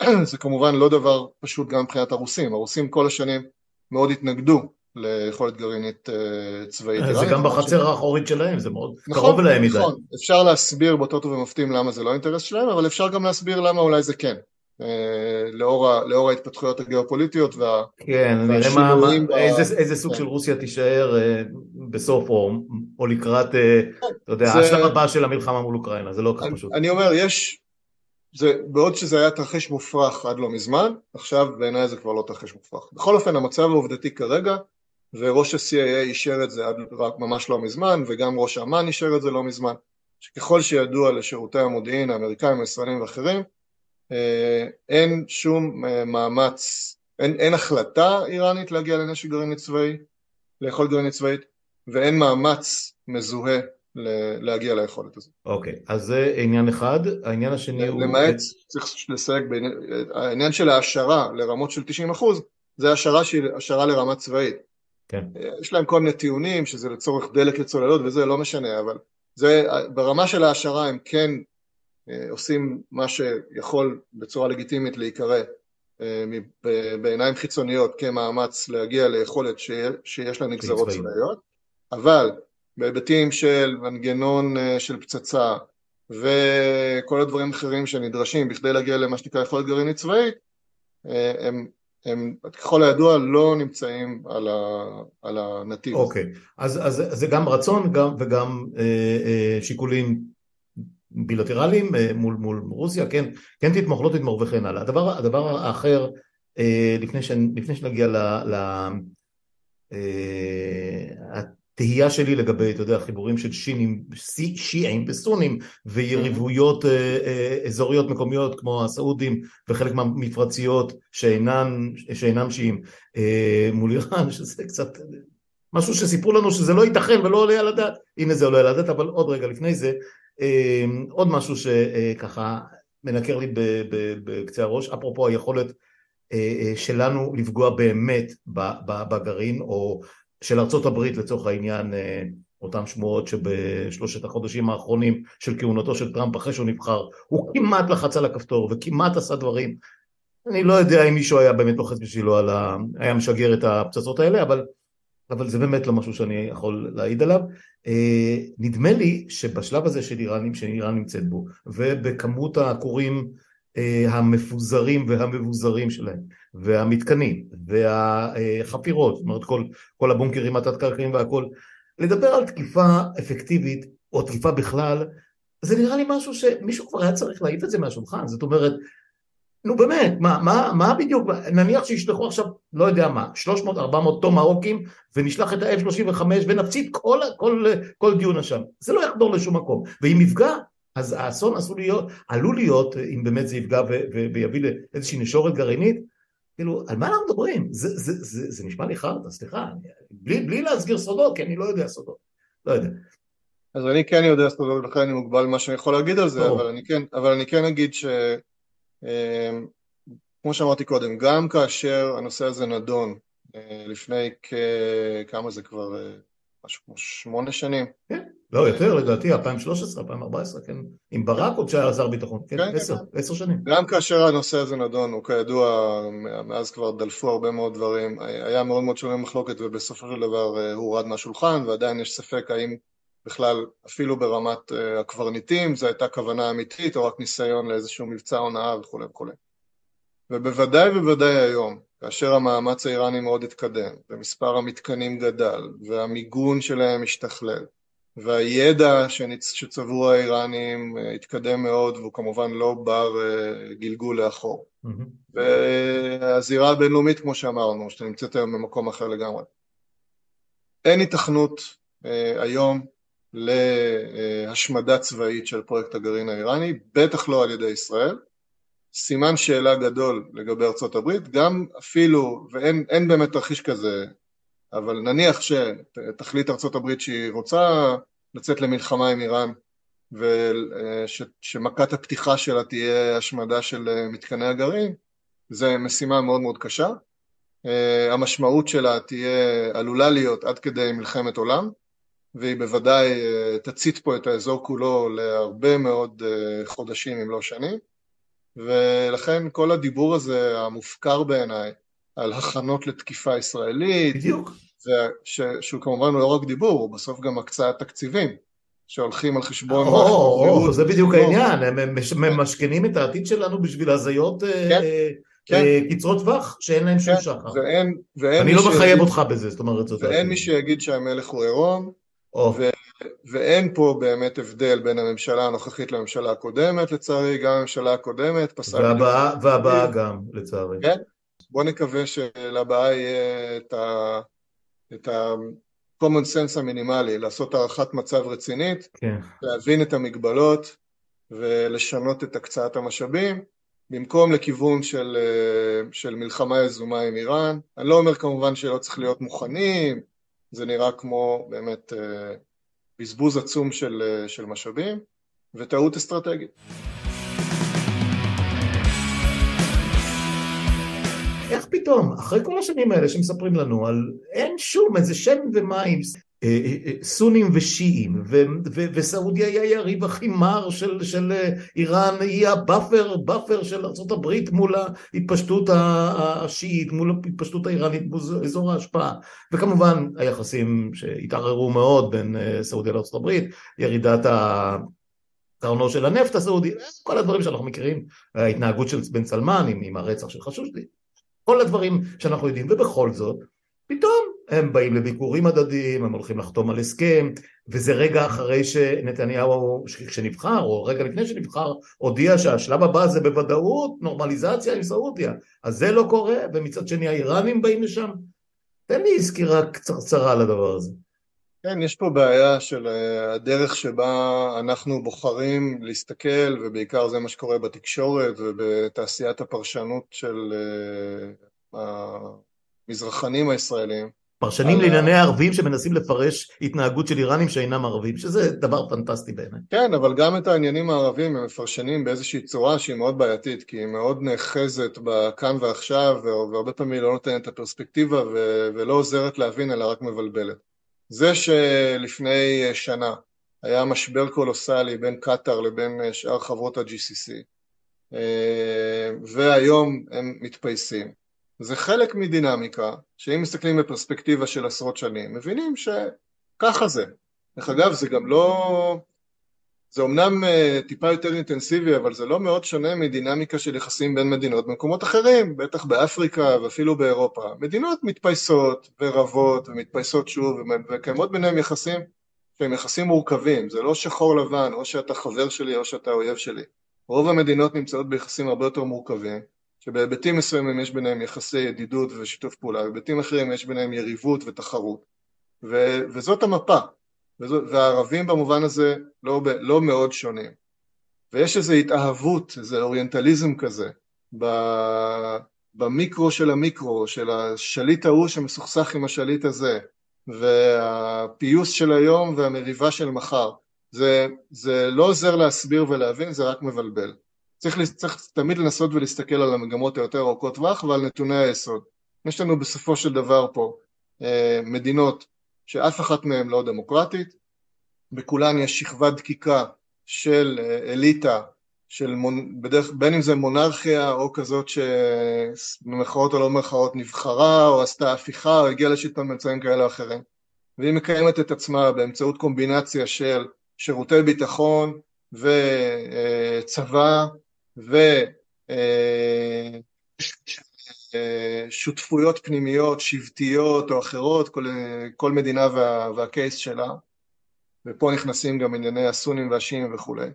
B: זה כמובן לא דבר פשוט גם מבחינת הרוסים, הרוסים כל השנים מאוד התנגדו ליכולת גרעינית אה, צבאית.
A: זה גם בחצר האחורית שלהם, זה מאוד נכון, קרוב אליהם מדי. נכון,
B: אפשר להסביר באותות ובמופתים למה זה לא אינטרס שלהם, אבל אפשר גם להסביר למה אולי זה כן. אה, לאור, ה, לאור ההתפתחויות הגיאופוליטיות וה,
A: כן, נראה מה, ב... איזה, איזה סוג כן. של רוסיה תישאר אה, בסוף או, או לקראת, אה, אתה יודע, זה... השלב הבא של המלחמה מול אוקראינה, זה לא כל כך פשוט.
B: אני אומר, יש, זה, בעוד שזה היה תרחיש מופרך עד לא מזמן, עכשיו בעיניי זה כבר לא תרחיש מופרך. בכל אופן, המצב העובדתי כרגע וראש ה-CIA אישר את זה עד רק ממש לא מזמן, וגם ראש אמ"ן אישר את זה לא מזמן, שככל שידוע לשירותי המודיעין האמריקאים, הישראלים ואחרים, אין שום אה, מאמץ, אין, אין החלטה איראנית להגיע לנשק גרעיני צבאי, לאכול גרעינית צבאית, ואין מאמץ מזוהה להגיע ליכולת הזאת.
A: אוקיי, okay, אז זה עניין אחד, העניין השני הוא...
B: למעט, צריך לסייג, העניין של ההשערה לרמות של 90 אחוז, זה השערה שהיא השערה לרמה צבאית.
A: כן.
B: יש להם כל מיני טיעונים, שזה לצורך דלק לצוללות וזה, לא משנה, אבל זה, ברמה של ההשערה הם כן אה, עושים מה שיכול בצורה לגיטימית להיקרא אה, בעיניים חיצוניות כמאמץ להגיע ליכולת שיש לה נגזרות צבאיות, אבל בהיבטים של מנגנון אה, של פצצה וכל הדברים האחרים שנדרשים בכדי להגיע למה שנקרא יכולת גרעינית צבאית, הם, הם ככל הידוע לא נמצאים על, ה, על הנתיב
A: אוקיי, okay. אז, אז זה גם רצון גם, וגם אה, אה, שיקולים בילטרליים אה, מול, מול רוסיה, כן, כן תתמוך, לא תתמוך וכן הלאה. הדבר, הדבר האחר, אה, לפני, ש, לפני שנגיע ל... ל אה, התהייה שלי לגבי, אתה יודע, חיבורים של שינים, שיעים וסונים ויריבויות. אזוריות מקומיות כמו הסעודים וחלק מהמפרציות שאינן, שאינם שיעים מול איראן, שזה קצת משהו שסיפרו לנו שזה לא ייתכן ולא עולה על הדעת, הנה זה עולה על הדעת, אבל עוד רגע לפני זה, עוד משהו שככה מנקר לי בקצה הראש, אפרופו היכולת שלנו לפגוע באמת בגרעין או של ארצות הברית לצורך העניין אה, אותם שמועות שבשלושת החודשים האחרונים של כהונתו של טראמפ אחרי שהוא נבחר הוא כמעט לחץ על הכפתור וכמעט עשה דברים. אני לא יודע אם מישהו היה באמת לוחץ בשבילו על ה... היה משגר את הפצצות האלה אבל, אבל זה באמת לא משהו שאני יכול להעיד עליו. אה, נדמה לי שבשלב הזה של איראנים שאיראן נמצאת בו ובכמות הכורים אה, המפוזרים והמבוזרים שלהם והמתקנים והחפירות, זאת אומרת כל, כל הבונקרים התת-קרקעיים והכל, לדבר על תקיפה אפקטיבית או תקיפה בכלל, זה נראה לי משהו שמישהו כבר היה צריך להעיף את זה מהשולחן, זאת אומרת, נו באמת, מה, מה, מה בדיוק, נניח שישלחו עכשיו, לא יודע מה, 300-400 טומהוקים ונשלח את ה-F-35 ונפציץ כל, כל, כל דיון שם, זה לא יחדור לשום מקום, ואם יפגע אז האסון עשוי להיות, עלול להיות, אם באמת זה יפגע ויביא לאיזושהי נשורת גרעינית, כאילו, על מה אנחנו מדברים? זה, זה, זה, זה זה נשמע לי חרטה, סליחה, בלי, בלי להסגיר סודות, כי אני לא יודע סודות, לא יודע.
B: אז אני כן יודע סודות, ולכן אני מוגבל במה שאני יכול להגיד על זה, אבל אני, כן, אבל אני כן אגיד ש... אמ, כמו שאמרתי קודם, גם כאשר הנושא הזה נדון אה, לפני כמה זה כבר, אה, משהו כמו שמונה שנים.
A: כן. לא, יותר לדעתי, 2013, 2014, כן, עם ברק עוד שהיה שר ביטחון, כן, כן, כן עשר, כן. עשר שנים.
B: גם כאשר הנושא הזה נדון, הוא כידוע, מאז כבר דלפו הרבה מאוד דברים, היה מאוד מאוד שונה מחלוקת ובסופו של דבר אה, הוא הורד מהשולחן ועדיין יש ספק האם בכלל, אפילו ברמת אה, הקברניטים, זו הייתה כוונה אמיתית או רק ניסיון לאיזשהו מבצע הונאה וכולי וכולי. ובוודאי ובוודאי היום, כאשר המאמץ האיראני מאוד התקדם, ומספר המתקנים גדל, והמיגון שלהם השתכלל, והידע שצברו האיראנים אה, התקדם מאוד והוא כמובן לא בר אה, גלגול לאחור. Mm-hmm. והזירה הבינלאומית כמו שאמרנו, שנמצאת היום במקום אחר לגמרי. אין התכנות היום להשמדה צבאית של פרויקט הגרעין האיראני, בטח לא על ידי ישראל. סימן שאלה גדול לגבי ארצות הברית, גם אפילו, ואין באמת תרחיש כזה אבל נניח שתחליט ארצות הברית שהיא רוצה לצאת למלחמה עם איראן ושמכת הפתיחה שלה תהיה השמדה של אה, מתקני הגרעין, זו משימה מאוד מאוד קשה. אה, המשמעות שלה תהיה, עלולה להיות עד כדי מלחמת עולם, והיא בוודאי אה, תצית פה את האזור כולו להרבה מאוד חודשים אם לא שנים, ולכן כל הדיבור הזה המופקר בעיניי על הכנות לתקיפה ישראלית,
A: בדיוק.
B: ש, שהוא כמובן לא רק דיבור, הוא בסוף גם הקצאת תקציבים שהולכים על חשבון...
A: או, או, זה בדיוק העניין, הם ממשכנים את העתיד שלנו בשביל הזיות אה, כן, אה, כן. אה, קצרות טווח שאין להם שום שחר.
B: ואין, ואין
A: אני לא מחייב אותך בזה, זאת אומרת...
B: ואין מי שיגיד שהמלך הוא עירום. ואין פה באמת הבדל בין הממשלה הנוכחית לממשלה הקודמת, לצערי, גם הממשלה הקודמת
A: פסק... והבאה, והבאה גם, לצערי.
B: כן, בוא נקווה שלבאה יהיה את ה... את ה-common sense המינימלי, לעשות הערכת מצב רצינית, כן. להבין את המגבלות ולשנות את הקצאת המשאבים, במקום לכיוון של, של מלחמה יזומה עם איראן. אני לא אומר כמובן שלא צריך להיות מוכנים, זה נראה כמו באמת בזבוז עצום של, של משאבים וטעות אסטרטגית.
A: איך פתאום, אחרי כל השנים האלה שמספרים לנו על אין שום איזה שם ומים, אה, אה, אה, סונים ושיעים, וסעודיה היא היריב הכי מר של, של איראן, היא ה buffer, buffer של ארה"ב מול ההתפשטות השיעית, מול ההתפשטות האיראנית באזור ההשפעה, וכמובן היחסים שהתערערו מאוד בין סעודיה לארה"ב, ירידת ה... קרנו של הנפט הסעודי, כל הדברים שאנחנו מכירים, ההתנהגות של בן סלמן עם, עם הרצח של חשוקג'י, כל הדברים שאנחנו יודעים, ובכל זאת, פתאום הם באים לביקורים הדדיים, הם הולכים לחתום על הסכם, וזה רגע אחרי שנתניהו, כשנבחר, או רגע לפני שנבחר, הודיע שהשלב הבא זה בוודאות נורמליזציה עם סעודיה. אז זה לא קורה, ומצד שני האיראנים באים לשם. תן לי סקירה קצרצרה על הדבר הזה.
B: כן, יש פה בעיה של אה, הדרך שבה אנחנו בוחרים להסתכל, ובעיקר זה מה שקורה בתקשורת ובתעשיית הפרשנות של אה, המזרחנים הישראלים.
A: פרשנים לענייני הערבים שמנסים לפרש התנהגות של איראנים שאינם ערבים, שזה דבר פנטסטי בעיניי.
B: כן, אבל גם את העניינים הערבים הם מפרשנים באיזושהי צורה שהיא מאוד בעייתית, כי היא מאוד נאחזת בכאן ועכשיו, והרבה פעמים היא לא נותנת את הפרספקטיבה ולא עוזרת להבין, אלא רק מבלבלת. זה שלפני שנה היה משבר קולוסלי בין קטאר לבין שאר חברות ה-GCC, אה, והיום הם מתפייסים. זה חלק מדינמיקה, שאם מסתכלים בפרספקטיבה של עשרות שנים, מבינים שככה זה. דרך אגב, זה גם לא... זה אומנם uh, טיפה יותר אינטנסיבי, אבל זה לא מאוד שונה מדינמיקה של יחסים בין מדינות במקומות אחרים, בטח באפריקה ואפילו באירופה. מדינות מתפייסות ורבות ומתפייסות שוב, וקיימות ביניהם יחסים שהם יחסים מורכבים, זה לא שחור לבן, או שאתה חבר שלי או שאתה אויב שלי. רוב המדינות נמצאות ביחסים הרבה יותר מורכבים, שבהיבטים מסוימים יש ביניהם יחסי ידידות ושיתוף פעולה, בהיבטים אחרים יש ביניהם יריבות ותחרות. ו- וזאת המפה, וזאת, והערבים במובן הזה לא, לא מאוד שונים. ויש איזו התאהבות, איזה אוריינטליזם כזה, במיקרו של המיקרו, של השליט ההוא שמסוכסך עם השליט הזה, והפיוס של היום והמריבה של מחר. זה, זה לא עוזר להסביר ולהבין, זה רק מבלבל. צריך, צריך תמיד לנסות ולהסתכל על המגמות היותר ארוכות טווח ועל נתוני היסוד. יש לנו בסופו של דבר פה אה, מדינות שאף אחת מהן לא דמוקרטית, בכולן יש שכבת דקיקה של אה, אליטה, של מונ... בדרך, בין אם זה מונרכיה או כזאת שבמרכאות או לא במרכאות נבחרה או עשתה הפיכה או הגיעה לשלטון באמצעים כאלה או אחרים והיא מקיימת את עצמה באמצעות קומבינציה של שירותי ביטחון וצבא ושותפויות פנימיות, שבטיות או אחרות, כל, כל מדינה וה, והקייס שלה, ופה נכנסים גם ענייני הסונים והשיעים וכולי.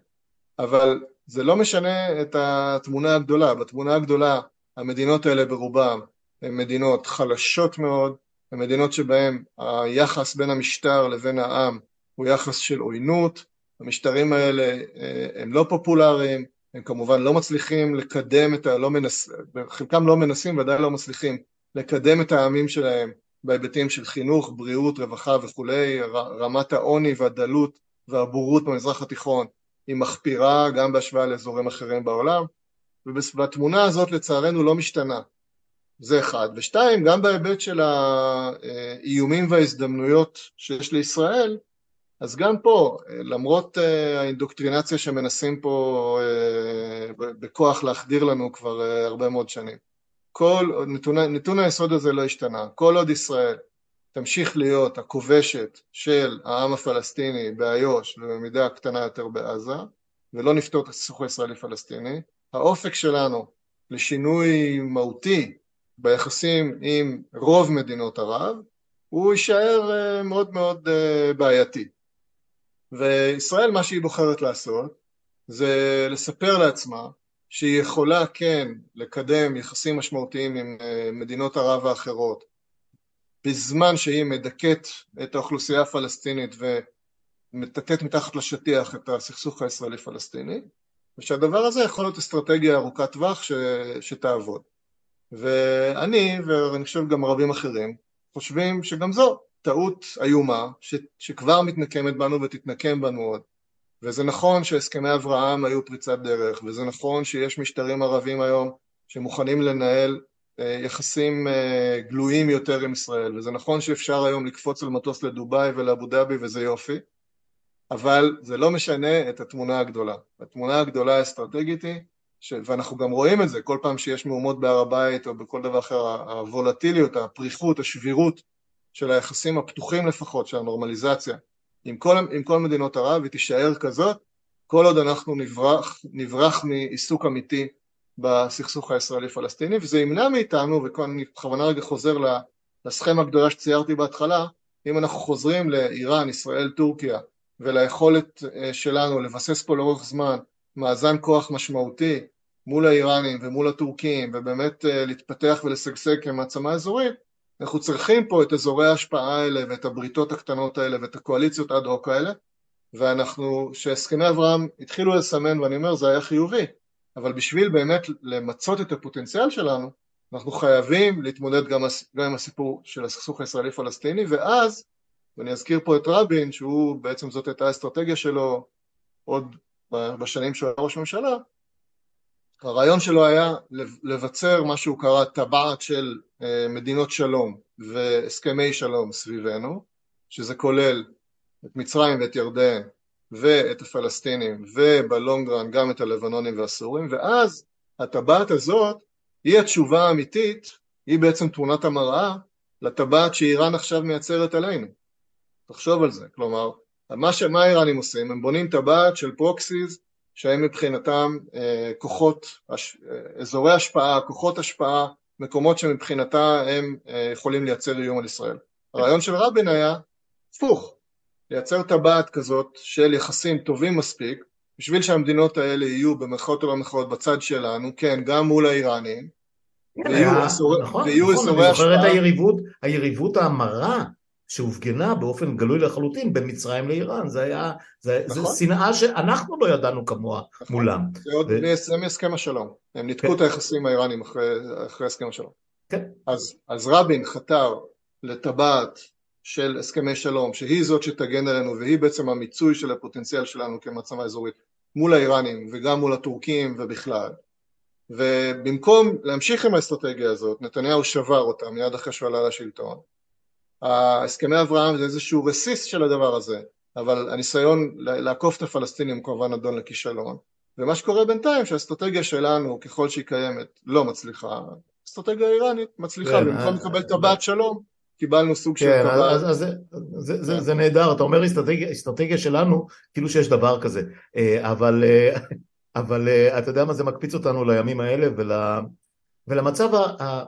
B: אבל זה לא משנה את התמונה הגדולה. בתמונה הגדולה המדינות האלה ברובן הן מדינות חלשות מאוד, הן מדינות שבהן היחס בין המשטר לבין העם הוא יחס של עוינות, המשטרים האלה אה, הם לא פופולריים, הם כמובן לא מצליחים לקדם את ה... לא מנס... חלקם לא מנסים, ודאי לא מצליחים לקדם את העמים שלהם בהיבטים של חינוך, בריאות, רווחה וכולי, רמת העוני והדלות והבורות במזרח התיכון היא מחפירה גם בהשוואה לאזורים אחרים בעולם, והתמונה הזאת לצערנו לא משתנה, זה אחד. ושתיים, גם בהיבט של האיומים וההזדמנויות שיש לישראל, אז גם פה, למרות אה, האינדוקטרינציה שמנסים פה אה, בכוח להחדיר לנו כבר אה, הרבה מאוד שנים, כל, נתון, נתון היסוד הזה לא השתנה. כל עוד ישראל תמשיך להיות הכובשת של העם הפלסטיני באיו"ש ובמידה קטנה יותר בעזה, ולא נפתור את הסכסוך הישראלי-פלסטיני, האופק שלנו לשינוי מהותי ביחסים עם רוב מדינות ערב, הוא יישאר מאוד מאוד בעייתי. וישראל מה שהיא בוחרת לעשות זה לספר לעצמה שהיא יכולה כן לקדם יחסים משמעותיים עם אה, מדינות ערב האחרות בזמן שהיא מדכאת את האוכלוסייה הפלסטינית ומטאטאת מתחת לשטיח את הסכסוך הישראלי-פלסטיני, ושהדבר הזה יכול להיות אסטרטגיה ארוכת טווח ש... שתעבוד. ואני, ואני חושב גם רבים אחרים, חושבים שגם זו טעות איומה ש... שכבר מתנקמת בנו ותתנקם בנו עוד. וזה נכון שהסכמי אברהם היו פריצת דרך, וזה נכון שיש משטרים ערבים היום שמוכנים לנהל אה, יחסים אה, גלויים יותר עם ישראל, וזה נכון שאפשר היום לקפוץ על מטוס לדובאי ולאבו דאבי וזה יופי, אבל זה לא משנה את התמונה הגדולה. התמונה הגדולה האסטרטגית היא, ש... ואנחנו גם רואים את זה כל פעם שיש מהומות בהר הבית או בכל דבר אחר, הוולטיליות, הפריחות, השבירות של היחסים הפתוחים לפחות, של הנורמליזציה עם כל, עם כל מדינות ערב, היא תישאר כזאת כל עוד אנחנו נברח, נברח מעיסוק אמיתי בסכסוך הישראלי-פלסטיני, וזה ימנע מאיתנו, וכאן אני בכוונה רגע חוזר לסכמה הגדולה שציירתי בהתחלה, אם אנחנו חוזרים לאיראן, ישראל, טורקיה, וליכולת אה, שלנו לבסס פה לאורך זמן מאזן כוח משמעותי מול האיראנים ומול הטורקים, ובאמת אה, להתפתח ולשגשג כמעצמה אזורית, אנחנו צריכים פה את אזורי ההשפעה האלה ואת הבריתות הקטנות האלה ואת הקואליציות אד הוק האלה, ואנחנו, כשהסכמי אברהם התחילו לסמן, ואני אומר זה היה חיובי, אבל בשביל באמת למצות את הפוטנציאל שלנו, אנחנו חייבים להתמודד גם, גם עם הסיפור של הסכסוך הישראלי-פלסטיני, ואז, ואני אזכיר פה את רבין, שהוא בעצם זאת הייתה האסטרטגיה שלו עוד בשנים שהוא היה ראש ממשלה, הרעיון שלו היה לבצר מה שהוא קרא טבעת של אה, מדינות שלום והסכמי שלום סביבנו, שזה כולל את מצרים ואת ירדן ואת הפלסטינים ובלונגרן גם את הלבנונים והסורים ואז הטבעת הזאת היא התשובה האמיתית, היא בעצם תמונת המראה לטבעת שאיראן עכשיו מייצרת עלינו. תחשוב על זה, כלומר, מה, ש... מה האיראנים עושים? הם בונים טבעת של פרוקסיס שהם מבחינתם אה, כוחות, אזורי השפעה, כוחות השפעה, מקומות שמבחינתה הם אה, יכולים לייצר איום על ישראל. הרעיון של רבין היה הפוך, לייצר טבעת כזאת של יחסים טובים מספיק, בשביל שהמדינות האלה יהיו במרכאות או לא במרכאות בצד שלנו, כן, גם מול האיראנים,
A: כן, ויהיו אזורי השפעה. נכון, אני זוכר את היריבות המרה שהופגנה באופן גלוי לחלוטין בין מצרים לאיראן, זה היה, זה, נכון. זה שנאה שאנחנו לא ידענו כמוה נכון. מולם.
B: זה עוד ו... מהסכם השלום, הם ניתקו כן. את היחסים האיראנים אחרי, אחרי הסכם השלום. כן. אז, אז רבין חתר לטבעת של הסכמי שלום, שהיא זאת שתגן עלינו והיא בעצם המיצוי של הפוטנציאל שלנו כמעצמה אזורית מול האיראנים וגם מול הטורקים ובכלל. ובמקום להמשיך עם האסטרטגיה הזאת, נתניהו שבר אותה מיד אחרי שהוא עלה לשלטון. הסכמי אברהם זה איזשהו רסיס של הדבר הזה, אבל הניסיון לעקוף את הפלסטינים כמובן נדון לכישלון. ומה שקורה בינתיים שהאסטרטגיה שלנו ככל שהיא קיימת לא מצליחה, האסטרטגיה האיראנית מצליחה, כן, במקום אה, לקבל טבעת שלום קיבלנו סוג
A: כן, של טבעת. אז, אז זה, זה, זה, זה נהדר, אתה אומר אסטרטגיה, אסטרטגיה שלנו כאילו שיש דבר כזה, אה, אבל, אה, אבל אתה יודע מה זה מקפיץ אותנו לימים האלה ול, ולמצב ה...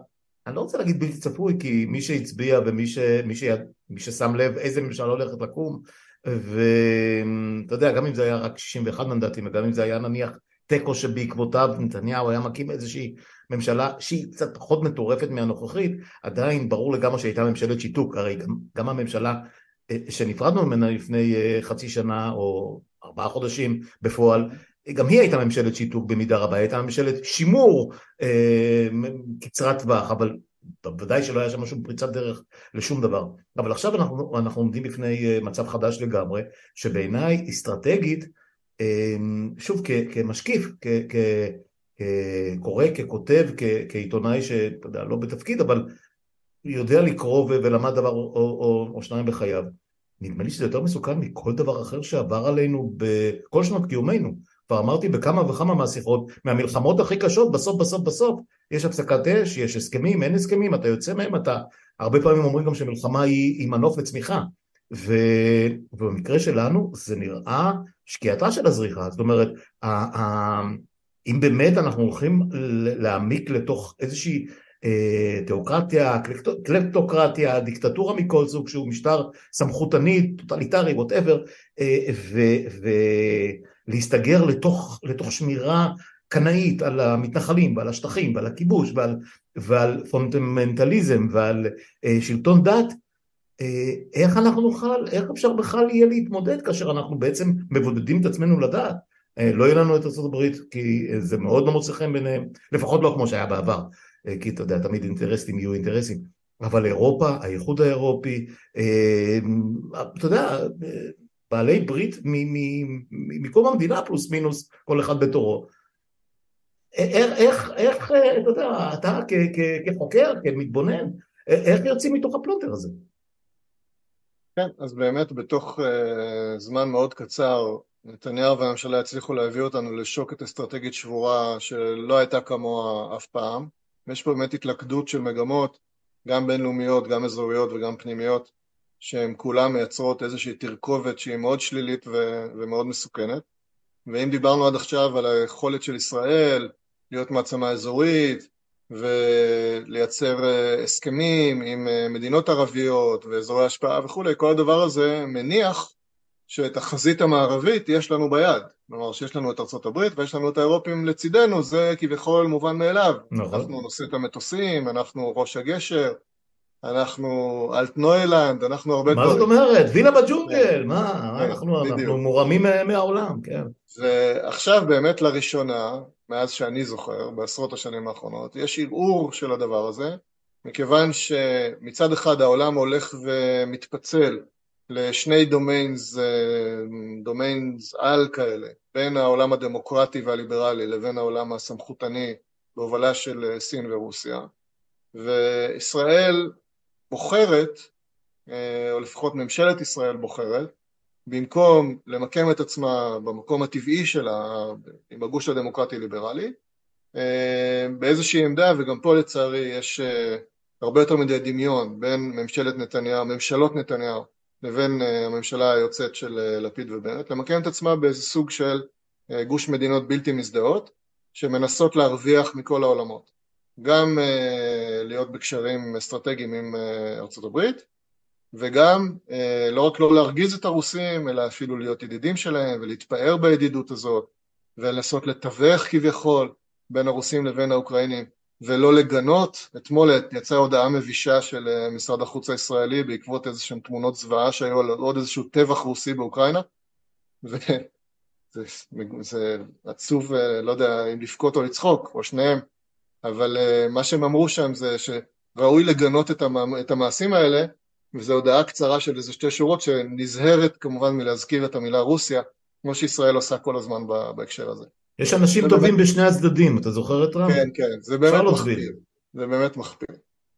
A: אני לא רוצה להגיד בלתי צפוי, כי מי שהצביע ומי ש, מי ש, מי ששם לב איזה ממשלה הולכת לקום, ואתה יודע, גם אם זה היה רק 61 מנדטים, וגם אם זה היה נניח תיקו שבעקבותיו נתניהו היה מקים איזושהי ממשלה שהיא קצת פחות מטורפת מהנוכחית, עדיין ברור לגמרי שהייתה ממשלת שיתוק, הרי גם, גם הממשלה אה, שנפרדנו ממנה לפני אה, חצי שנה או ארבעה חודשים בפועל, גם היא הייתה ממשלת שיתוק במידה רבה, הייתה ממשלת שימור אה, קצרת טווח, אבל בוודאי שלא היה שם שום פריצת דרך לשום דבר. אבל עכשיו אנחנו, אנחנו עומדים בפני אה, מצב חדש לגמרי, שבעיניי אסטרטגית, אה, שוב כ, כמשקיף, כקורא, ככותב, כ, כעיתונאי שאתה יודע, לא בתפקיד, אבל יודע לקרוא ולמד דבר או, או, או שניים בחייו. נדמה לי שזה יותר מסוכן מכל דבר אחר שעבר עלינו בכל שנות קיומנו. כבר אמרתי בכמה וכמה מהשיחות, מהמלחמות הכי קשות, בסוף בסוף בסוף יש הפסקת אש, יש הסכמים, אין הסכמים, אתה יוצא מהם, אתה... הרבה פעמים אומרים גם שמלחמה היא, היא מנוף לצמיחה. ו... ובמקרה שלנו זה נראה שקיעתה של הזריחה, זאת אומרת, ה... ה... אם באמת אנחנו הולכים להעמיק לתוך איזושהי אה, תיאוקרטיה, קלפטוקרטיה, דיקטטורה מכל סוג שהוא משטר סמכותני, טוטליטרי, whatever, אה, ו... ו... להסתגר לתוך, לתוך שמירה קנאית על המתנחלים ועל השטחים ועל הכיבוש ועל, ועל פונדמנטליזם ועל אה, שלטון דת, אה, איך אנחנו נוכל, איך אפשר בכלל יהיה להתמודד כאשר אנחנו בעצם מבודדים את עצמנו לדעת? אה, לא יהיה לנו את ארה"ב כי זה מאוד לא מוצא חן ביניהם, לפחות לא כמו שהיה בעבר, אה, כי אתה יודע, תמיד אינטרסים יהיו אינטרסים, אבל אירופה, האיחוד האירופי, אה, אתה יודע, בעלי ברית מקום המדינה פלוס מינוס כל אחד בתורו. איך, איך, איך, אתה יודע, אתה כחוקר, כמתבונן, איך יוצאים מתוך הפלונטר הזה?
B: כן, אז באמת בתוך uh, זמן מאוד קצר נתניהו והממשלה הצליחו להביא אותנו לשוקת אסטרטגית שבורה שלא הייתה כמוה אף פעם. יש פה באמת התלכדות של מגמות, גם בינלאומיות, גם אזוריות וגם פנימיות, שהן כולן מייצרות איזושהי תרכובת שהיא מאוד שלילית ו- ומאוד מסוכנת. ואם דיברנו עד עכשיו על היכולת של ישראל להיות מעצמה אזורית ולייצר אה, הסכמים עם אה, מדינות ערביות ואזורי השפעה וכולי, כל הדבר הזה מניח שאת החזית המערבית יש לנו ביד. כלומר שיש לנו את ארצות הברית ויש לנו את האירופים לצידנו, זה כביכול מובן מאליו. נכון. אנחנו נושאים את המטוסים, אנחנו ראש הגשר, אנחנו אלטנוילנד, אנחנו הרבה
A: דברים. מה זאת אומרת? וילה בג'ונגל, כן. מה? כן, אנחנו, אנחנו מורמים מהעולם, כן.
B: ועכשיו באמת לראשונה, מאז שאני זוכר, בעשרות השנים האחרונות, יש ערעור של הדבר הזה, מכיוון שמצד אחד העולם הולך ומתפצל לשני domains, domains על כאלה, בין העולם הדמוקרטי והליברלי לבין העולם הסמכותני בהובלה של סין ורוסיה, וישראל בוחרת, או לפחות ממשלת ישראל בוחרת, במקום למקם את עצמה במקום הטבעי שלה, עם הגוש הדמוקרטי-ליברלי, באיזושהי עמדה, וגם פה לצערי יש הרבה יותר מדי דמיון בין ממשלת נתניהו, ממשלות נתניהו לבין אה, הממשלה היוצאת של אה, לפיד ובנט, למקם את עצמה באיזה סוג של אה, גוש מדינות בלתי מזדהות שמנסות להרוויח מכל העולמות, גם להיות בקשרים אסטרטגיים עם ארצות הברית וגם לא רק לא להרגיז את הרוסים אלא אפילו להיות ידידים שלהם ולהתפאר בידידות הזאת ולנסות לתווך כביכול בין הרוסים לבין האוקראינים ולא לגנות. אתמול יצאה הודעה מבישה של אה, משרד החוץ הישראלי בעקבות איזה שהן תמונות זוועה שהיו על עוד איזשהו טבח רוסי באוקראינה וזה זה עצוב, אה, לא יודע אם לבכות או לצחוק, או שניהם, אבל אה, מה שהם אמרו שם זה שראוי לגנות את, המ... את המעשים האלה וזו הודעה קצרה של איזה שתי שורות שנזהרת כמובן מלהזכיר את המילה רוסיה כמו שישראל עושה כל הזמן בהקשר הזה.
A: יש אנשים טובים באמת... בשני הצדדים, אתה זוכר את רם?
B: כן, כן, זה באמת מחפיר. זה באמת מחפיר.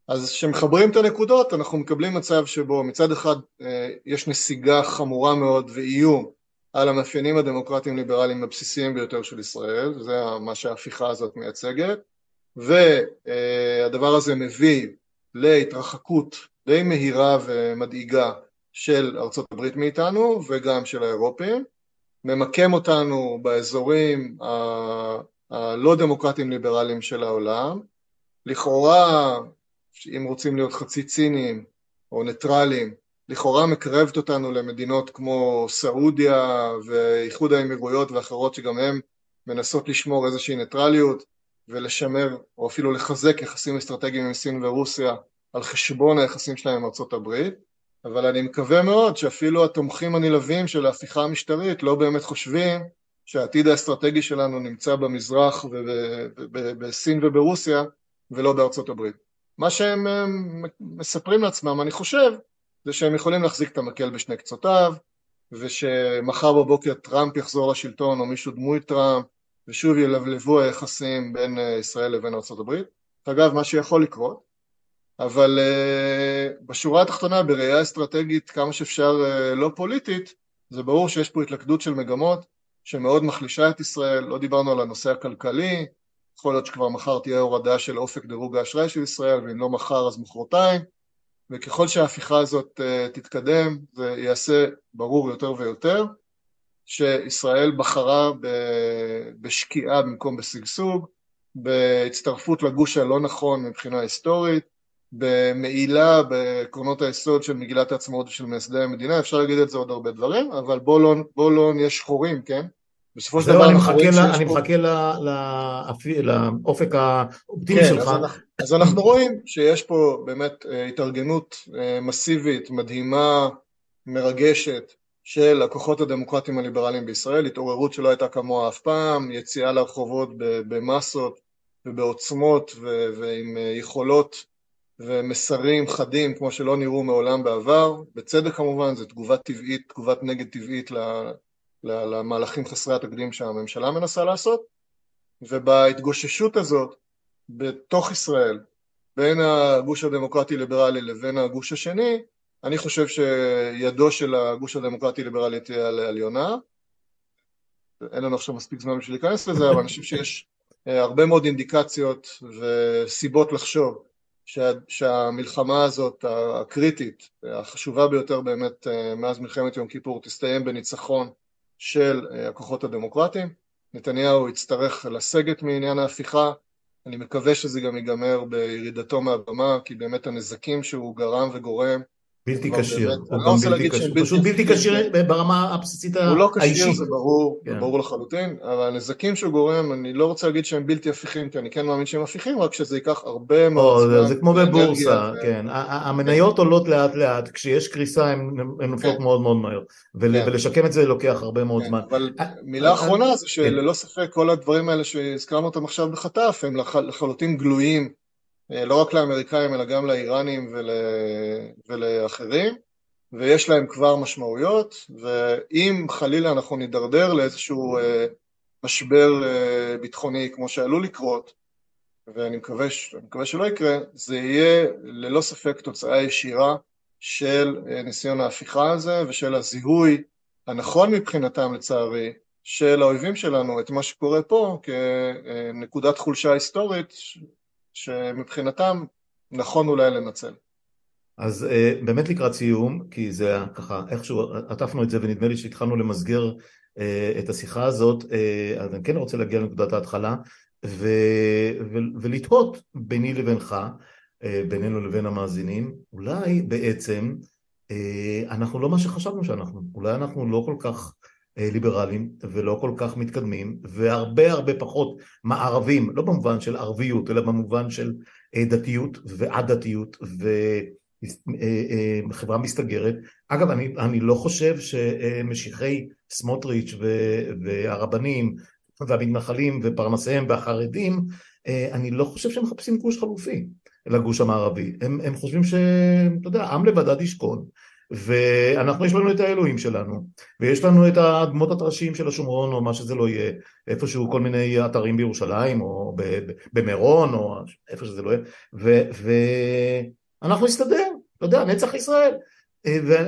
B: אז כשמחברים את הנקודות אנחנו מקבלים מצב שבו מצד אחד אה, יש נסיגה חמורה מאוד ואיום על המאפיינים הדמוקרטיים ליברליים הבסיסיים ביותר של ישראל, זה מה שההפיכה הזאת מייצגת, והדבר הזה מביא להתרחקות די מהירה ומדאיגה של ארצות הברית מאיתנו וגם של האירופים, ממקם אותנו באזורים הלא דמוקרטיים ליברליים של העולם, לכאורה, אם רוצים להיות חצי ציניים או ניטרליים, לכאורה מקרבת אותנו למדינות כמו סעודיה ואיחוד האמירויות ואחרות שגם הן מנסות לשמור איזושהי ניטרליות ולשמר או אפילו לחזק יחסים אסטרטגיים עם סין ורוסיה על חשבון היחסים שלהם עם ארצות הברית אבל אני מקווה מאוד שאפילו התומכים הנלהבים של ההפיכה המשטרית לא באמת חושבים שהעתיד האסטרטגי שלנו נמצא במזרח ובסין וברוסיה ולא בארצות הברית. מה שהם מספרים לעצמם, אני חושב, זה שהם יכולים להחזיק את המקל בשני קצותיו ושמחר בבוקר טראמפ יחזור לשלטון או מישהו דמוי טראמפ ושוב ילבלבו היחסים בין ישראל לבין ארה"ב. אגב, מה שיכול לקרות אבל uh, בשורה התחתונה בראייה אסטרטגית כמה שאפשר uh, לא פוליטית זה ברור שיש פה התלכדות של מגמות שמאוד מחלישה את ישראל, לא דיברנו על הנושא הכלכלי, יכול להיות שכבר מחר תהיה הורדה של אופק דירוג האשראי של ישראל ואם לא מחר אז מחרתיים. וככל שההפיכה הזאת תתקדם זה יעשה ברור יותר ויותר שישראל בחרה בשקיעה במקום בשגשוג, בהצטרפות לגוש הלא נכון מבחינה היסטורית במעילה בעקרונות היסוד של מגילת העצמאות ושל מייסדי המדינה, אפשר להגיד את זה עוד הרבה דברים, אבל בואו לא, בוא לא נהיה שחורים, כן?
A: בסופו של דבר אנחנו רואים שיש אני מחכה לאופק האופטימי
B: כן,
A: שלך.
B: אז אנחנו, אז אנחנו רואים שיש פה באמת אה, התארגנות אה, מסיבית, מדהימה, מרגשת, של הכוחות הדמוקרטיים הליברליים בישראל, התעוררות שלא הייתה כמוה אף פעם, יציאה לרחובות במסות ובעוצמות ועם אה, יכולות ומסרים חדים כמו שלא נראו מעולם בעבר, בצדק כמובן, זו תגובה טבעית, תגובת נגד טבעית למהלכים חסרי התקדים שהממשלה מנסה לעשות, ובהתגוששות הזאת בתוך ישראל בין הגוש הדמוקרטי-ליברלי לבין הגוש השני, אני חושב שידו של הגוש הדמוקרטי-ליברלי תהיה על עליונה. אין לנו עכשיו מספיק זמן בשביל להיכנס לזה, אבל אני חושב שיש אה, הרבה מאוד אינדיקציות וסיבות לחשוב שה, שהמלחמה הזאת הקריטית, החשובה ביותר באמת אה, מאז מלחמת יום כיפור, תסתיים בניצחון של אה, הכוחות הדמוקרטיים. נתניהו יצטרך לסגת מעניין ההפיכה, אני מקווה שזה גם ייגמר בירידתו מהבמה, כי באמת הנזקים שהוא גרם וגורם
A: בלתי כשיר, הוא לא גם בלתי כשיר, פשוט בלתי כשיר ברמה הבסיסית האישית.
B: הוא לא כשיר, זה ברור, זה כן. ברור לחלוטין, אבל הנזקים שהוא גורם, אני לא רוצה להגיד שהם בלתי הפיכים, כי אני כן מאמין שהם הפיכים, רק שזה ייקח הרבה מאוד
A: זמן. זה כמו בבורסה, כן, המניות עולות לאט לאט, כשיש קריסה הן נופלות כן. מאוד מאוד מהר, כן. ולשקם את זה לוקח הרבה מאוד זמן.
B: אבל מילה אחרונה זה שללא ספק כל הדברים האלה שהזכרנו אותם עכשיו בחטף, הם לחלוטין גלויים לא רק לאמריקאים אלא גם לאיראנים ול... ולאחרים, ויש להם כבר משמעויות, ואם חלילה אנחנו נידרדר לאיזשהו אה, משבר אה, ביטחוני כמו שעלול לקרות, ואני מקווה, מקווה שלא יקרה, זה יהיה ללא ספק תוצאה ישירה של ניסיון ההפיכה הזה ושל הזיהוי הנכון מבחינתם לצערי של האויבים שלנו את מה שקורה פה כנקודת חולשה היסטורית שמבחינתם נכון אולי לנצל.
A: אז uh, באמת לקראת סיום, כי זה ככה, איכשהו עטפנו את זה ונדמה לי שהתחלנו למסגר uh, את השיחה הזאת, uh, אז אני כן רוצה להגיע לנקודת ההתחלה ו, ו, ולתהות ביני לבינך, uh, בינינו לבין המאזינים, אולי בעצם uh, אנחנו לא מה שחשבנו שאנחנו, אולי אנחנו לא כל כך ליברליים ולא כל כך מתקדמים והרבה הרבה פחות מערבים, לא במובן של ערביות אלא במובן של אה, דתיות ועדתיות וחברה אה, מסתגרת. אגב, אני, אני לא חושב שמשיחי סמוטריץ' והרבנים והמתנחלים ופרנסיהם והחרדים, אני לא חושב שהם מחפשים גוש חלופי לגוש המערבי. הם, הם חושבים שאתה יודע, עם לבדד ישכון. ואנחנו יש לנו את האלוהים שלנו ויש לנו את האדמות הטרשים של השומרון או מה שזה לא יהיה איפשהו כל מיני אתרים בירושלים או במירון או איפה שזה לא יהיה ואנחנו נסתדר, אתה יודע, נצח ישראל.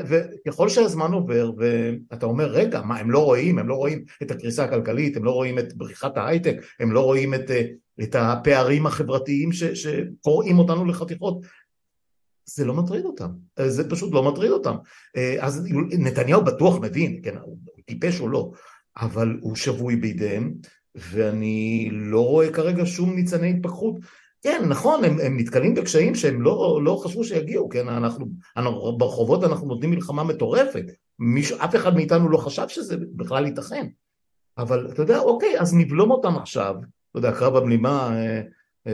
A: וככל שהזמן עובר ואתה אומר רגע מה הם לא רואים, הם לא רואים את הקריסה הכלכלית, הם לא רואים את בריחת ההייטק, הם לא רואים את, את הפערים החברתיים שקוראים אותנו לחתיכות זה לא מטריד אותם, זה פשוט לא מטריד אותם. אה, אז נתניהו בטוח מבין, כן, הוא טיפש או לא, אבל הוא שבוי בידיהם, ואני לא רואה כרגע שום ניצני התפכחות. כן, נכון, הם, הם נתקלים בקשיים שהם לא, לא חשבו שיגיעו, כן, אנחנו, אנחנו ברחובות אנחנו נותנים מלחמה מטורפת, מיש, אף אחד מאיתנו לא חשב שזה בכלל ייתכן, אבל אתה יודע, אוקיי, אז נבלום אותם עכשיו, אתה יודע, קרב הבלימה, אה, אה,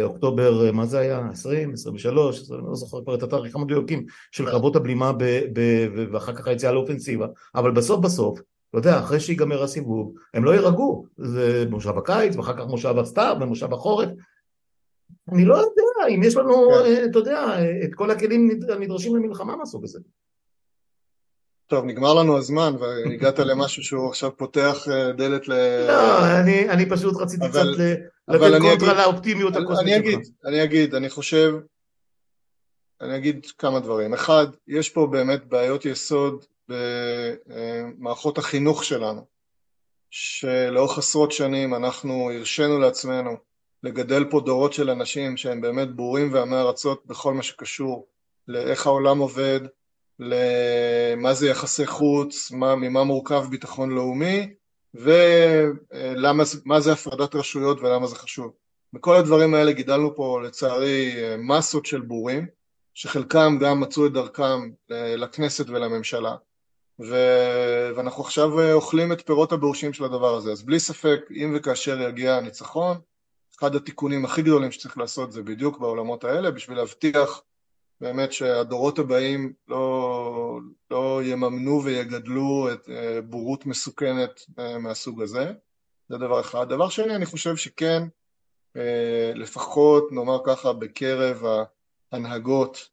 A: אוקטובר, אה, מה זה היה? 20, 23, אני לא זוכר כבר את התאריכים המדויקים של קרבות הבלימה ב, ב, ואחר כך היציאה לאופנסיבה, אבל בסוף בסוף, אתה יודע, אחרי שיגמר הסיבוב, הם לא יירגעו, זה מושב הקיץ ואחר כך מושב הסתיו ומושב החורף, אני לא יודע אם יש לנו, כן. אה, אתה יודע, את כל הכלים הנדרשים למלחמה מהסוג הזה.
B: טוב, נגמר לנו הזמן והגעת למשהו שהוא עכשיו פותח דלת ל...
A: לא, אני, אני פשוט רציתי אבל... קצת לתת קונטרה לאופטימיות
B: הקוסמית שלך. אני אגיד, אני חושב, אני אגיד כמה דברים. אחד, יש פה באמת בעיות יסוד במערכות החינוך שלנו, שלאורך עשרות שנים אנחנו הרשינו לעצמנו לגדל פה דורות של אנשים שהם באמת בורים ועמי ארצות בכל מה שקשור לאיך העולם עובד, למה זה יחסי חוץ, מה, ממה מורכב ביטחון לאומי, ומה זה הפרדת רשויות ולמה זה חשוב. בכל הדברים האלה גידלנו פה לצערי מסות של בורים, שחלקם גם מצאו את דרכם לכנסת ולממשלה. ו... ואנחנו עכשיו אוכלים את פירות הבאושים של הדבר הזה. אז בלי ספק, אם וכאשר יגיע הניצחון, אחד התיקונים הכי גדולים שצריך לעשות זה בדיוק בעולמות האלה, בשביל להבטיח באמת שהדורות הבאים לא, לא יממנו ויגדלו את אה, בורות מסוכנת אה, מהסוג הזה, זה דבר אחד. דבר שני, אני חושב שכן, אה, לפחות נאמר ככה בקרב ההנהגות,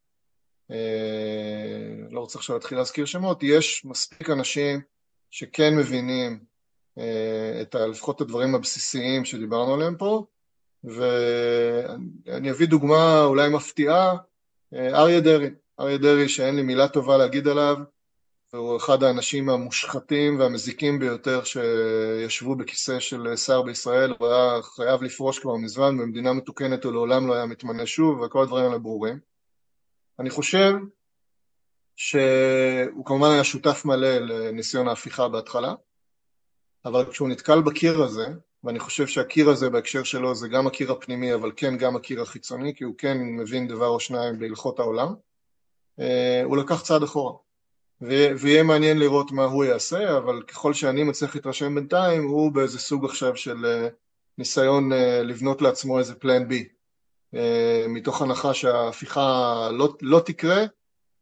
B: לא רוצה עכשיו להתחיל להזכיר שמות, יש מספיק אנשים שכן מבינים את לפחות את הדברים הבסיסיים שדיברנו עליהם פה, ואני אביא דוגמה אולי מפתיעה, אריה דרעי, אריה דרעי שאין לי מילה טובה להגיד עליו, והוא אחד האנשים המושחתים והמזיקים ביותר שישבו בכיסא של שר בישראל, הוא היה חייב לפרוש כבר מזמן, במדינה מתוקנת הוא לעולם לא היה מתמנה שוב, וכל הדברים האלה ברורים. אני חושב שהוא כמובן היה שותף מלא לניסיון ההפיכה בהתחלה, אבל כשהוא נתקל בקיר הזה, ואני חושב שהקיר הזה בהקשר שלו זה גם הקיר הפנימי אבל כן גם הקיר החיצוני כי הוא כן מבין דבר או שניים בהלכות העולם. אה, הוא לקח צעד אחורה. ויהיה מעניין לראות מה הוא יעשה אבל ככל שאני מצליח להתרשם בינתיים הוא באיזה סוג עכשיו של אה, ניסיון אה, לבנות לעצמו איזה פלן בי מתוך הנחה שההפיכה לא, לא תקרה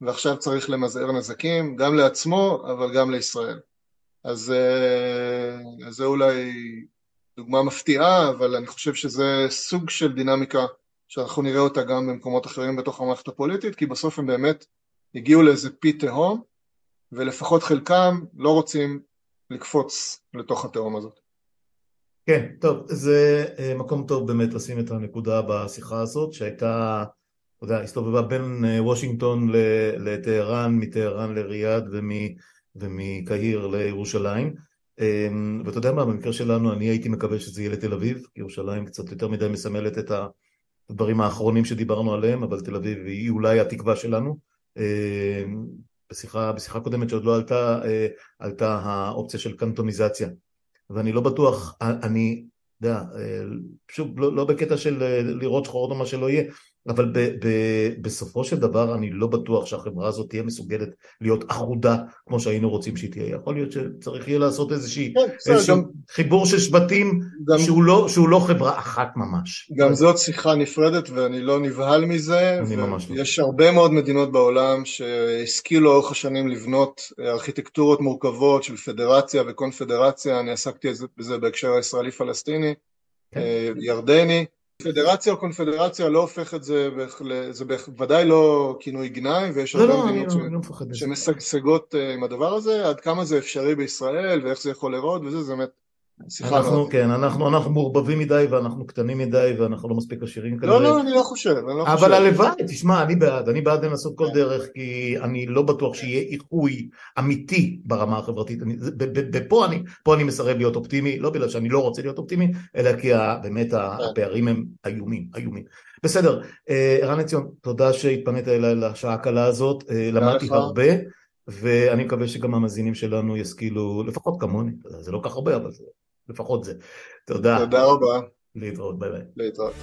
B: ועכשיו צריך למזער נזקים גם לעצמו אבל גם לישראל. אז, אז זה אולי דוגמה מפתיעה, אבל אני חושב שזה סוג של דינמיקה שאנחנו נראה אותה גם במקומות אחרים בתוך המערכת הפוליטית, כי בסוף הם באמת הגיעו לאיזה פי תהום, ולפחות חלקם לא רוצים לקפוץ לתוך התהום הזאת.
A: כן, טוב, זה אה, מקום טוב באמת לשים את הנקודה בשיחה הזאת, שהייתה, אתה יודע, הסתובבה בין אה, וושינגטון לטהרן, מטהרן לריאד ומקהיר לירושלים. אמ, ואתה יודע מה, במקרה שלנו אני הייתי מקווה שזה יהיה לתל אביב, ירושלים קצת יותר מדי מסמלת את הדברים האחרונים שדיברנו עליהם, אבל תל אביב היא אולי התקווה שלנו. אמ, בשיחה, בשיחה קודמת שעוד לא עלתה, אה, עלתה האופציה של קנטוניזציה. ואני לא בטוח, אני, אתה יודע, אה, שוב, לא, לא בקטע של אה, לראות שחור או מה שלא יהיה, אבל ב, ב, בסופו של דבר אני לא בטוח שהחברה הזאת תהיה מסוגלת להיות אחודה כמו שהיינו רוצים שהיא תהיה. יכול להיות שצריך יהיה לעשות איזושהי, כן, איזשהו גם, חיבור של שבטים גם, שהוא, לא, שהוא לא חברה אחת ממש.
B: גם זאת שיחה נפרדת ואני לא נבהל מזה. אני ממש לא. יש הרבה מאוד מדינות בעולם שהשכילו לאורך השנים לבנות ארכיטקטורות מורכבות של פדרציה וקונפדרציה, אני עסקתי בזה בהקשר הישראלי-פלסטיני, כן. אה, ירדני. פדרציה או קונפדרציה לא הופך את זה, זה בוודאי לא כינוי גנאי ויש הרבה לא, מדינות לא, לא שמשגשגות אה, עם הדבר הזה, עד כמה זה אפשרי בישראל ואיך זה יכול לראות וזה, זה באמת
A: אנחנו, כן, אנחנו, אנחנו מעורבבים מדי ואנחנו קטנים מדי ואנחנו לא מספיק עשירים
B: כנראה. לא, לא, אני לא חושב, אני לא
A: חושב. אבל הלוואי, תשמע, אני בעד, אני בעד לנסות כל כן. דרך, כי אני לא בטוח שיהיה איחוי אמיתי ברמה החברתית. ופה אני, פה אני מסרב להיות אופטימי, לא בגלל שאני לא רוצה להיות אופטימי, אלא כי באמת כן. הפערים הם איומים, איומים. בסדר, אה, ערן עציון, תודה שהתפנית אליי לשעה הקלה הזאת, אה, למדתי הרבה. ואני מקווה שגם המאזינים שלנו ישכילו, לפחות כמוני, זה לא כך הרבה, אבל זה לפחות זה. תודה.
B: תודה רבה.
A: להתראות, ביי ביי.
B: להתראות.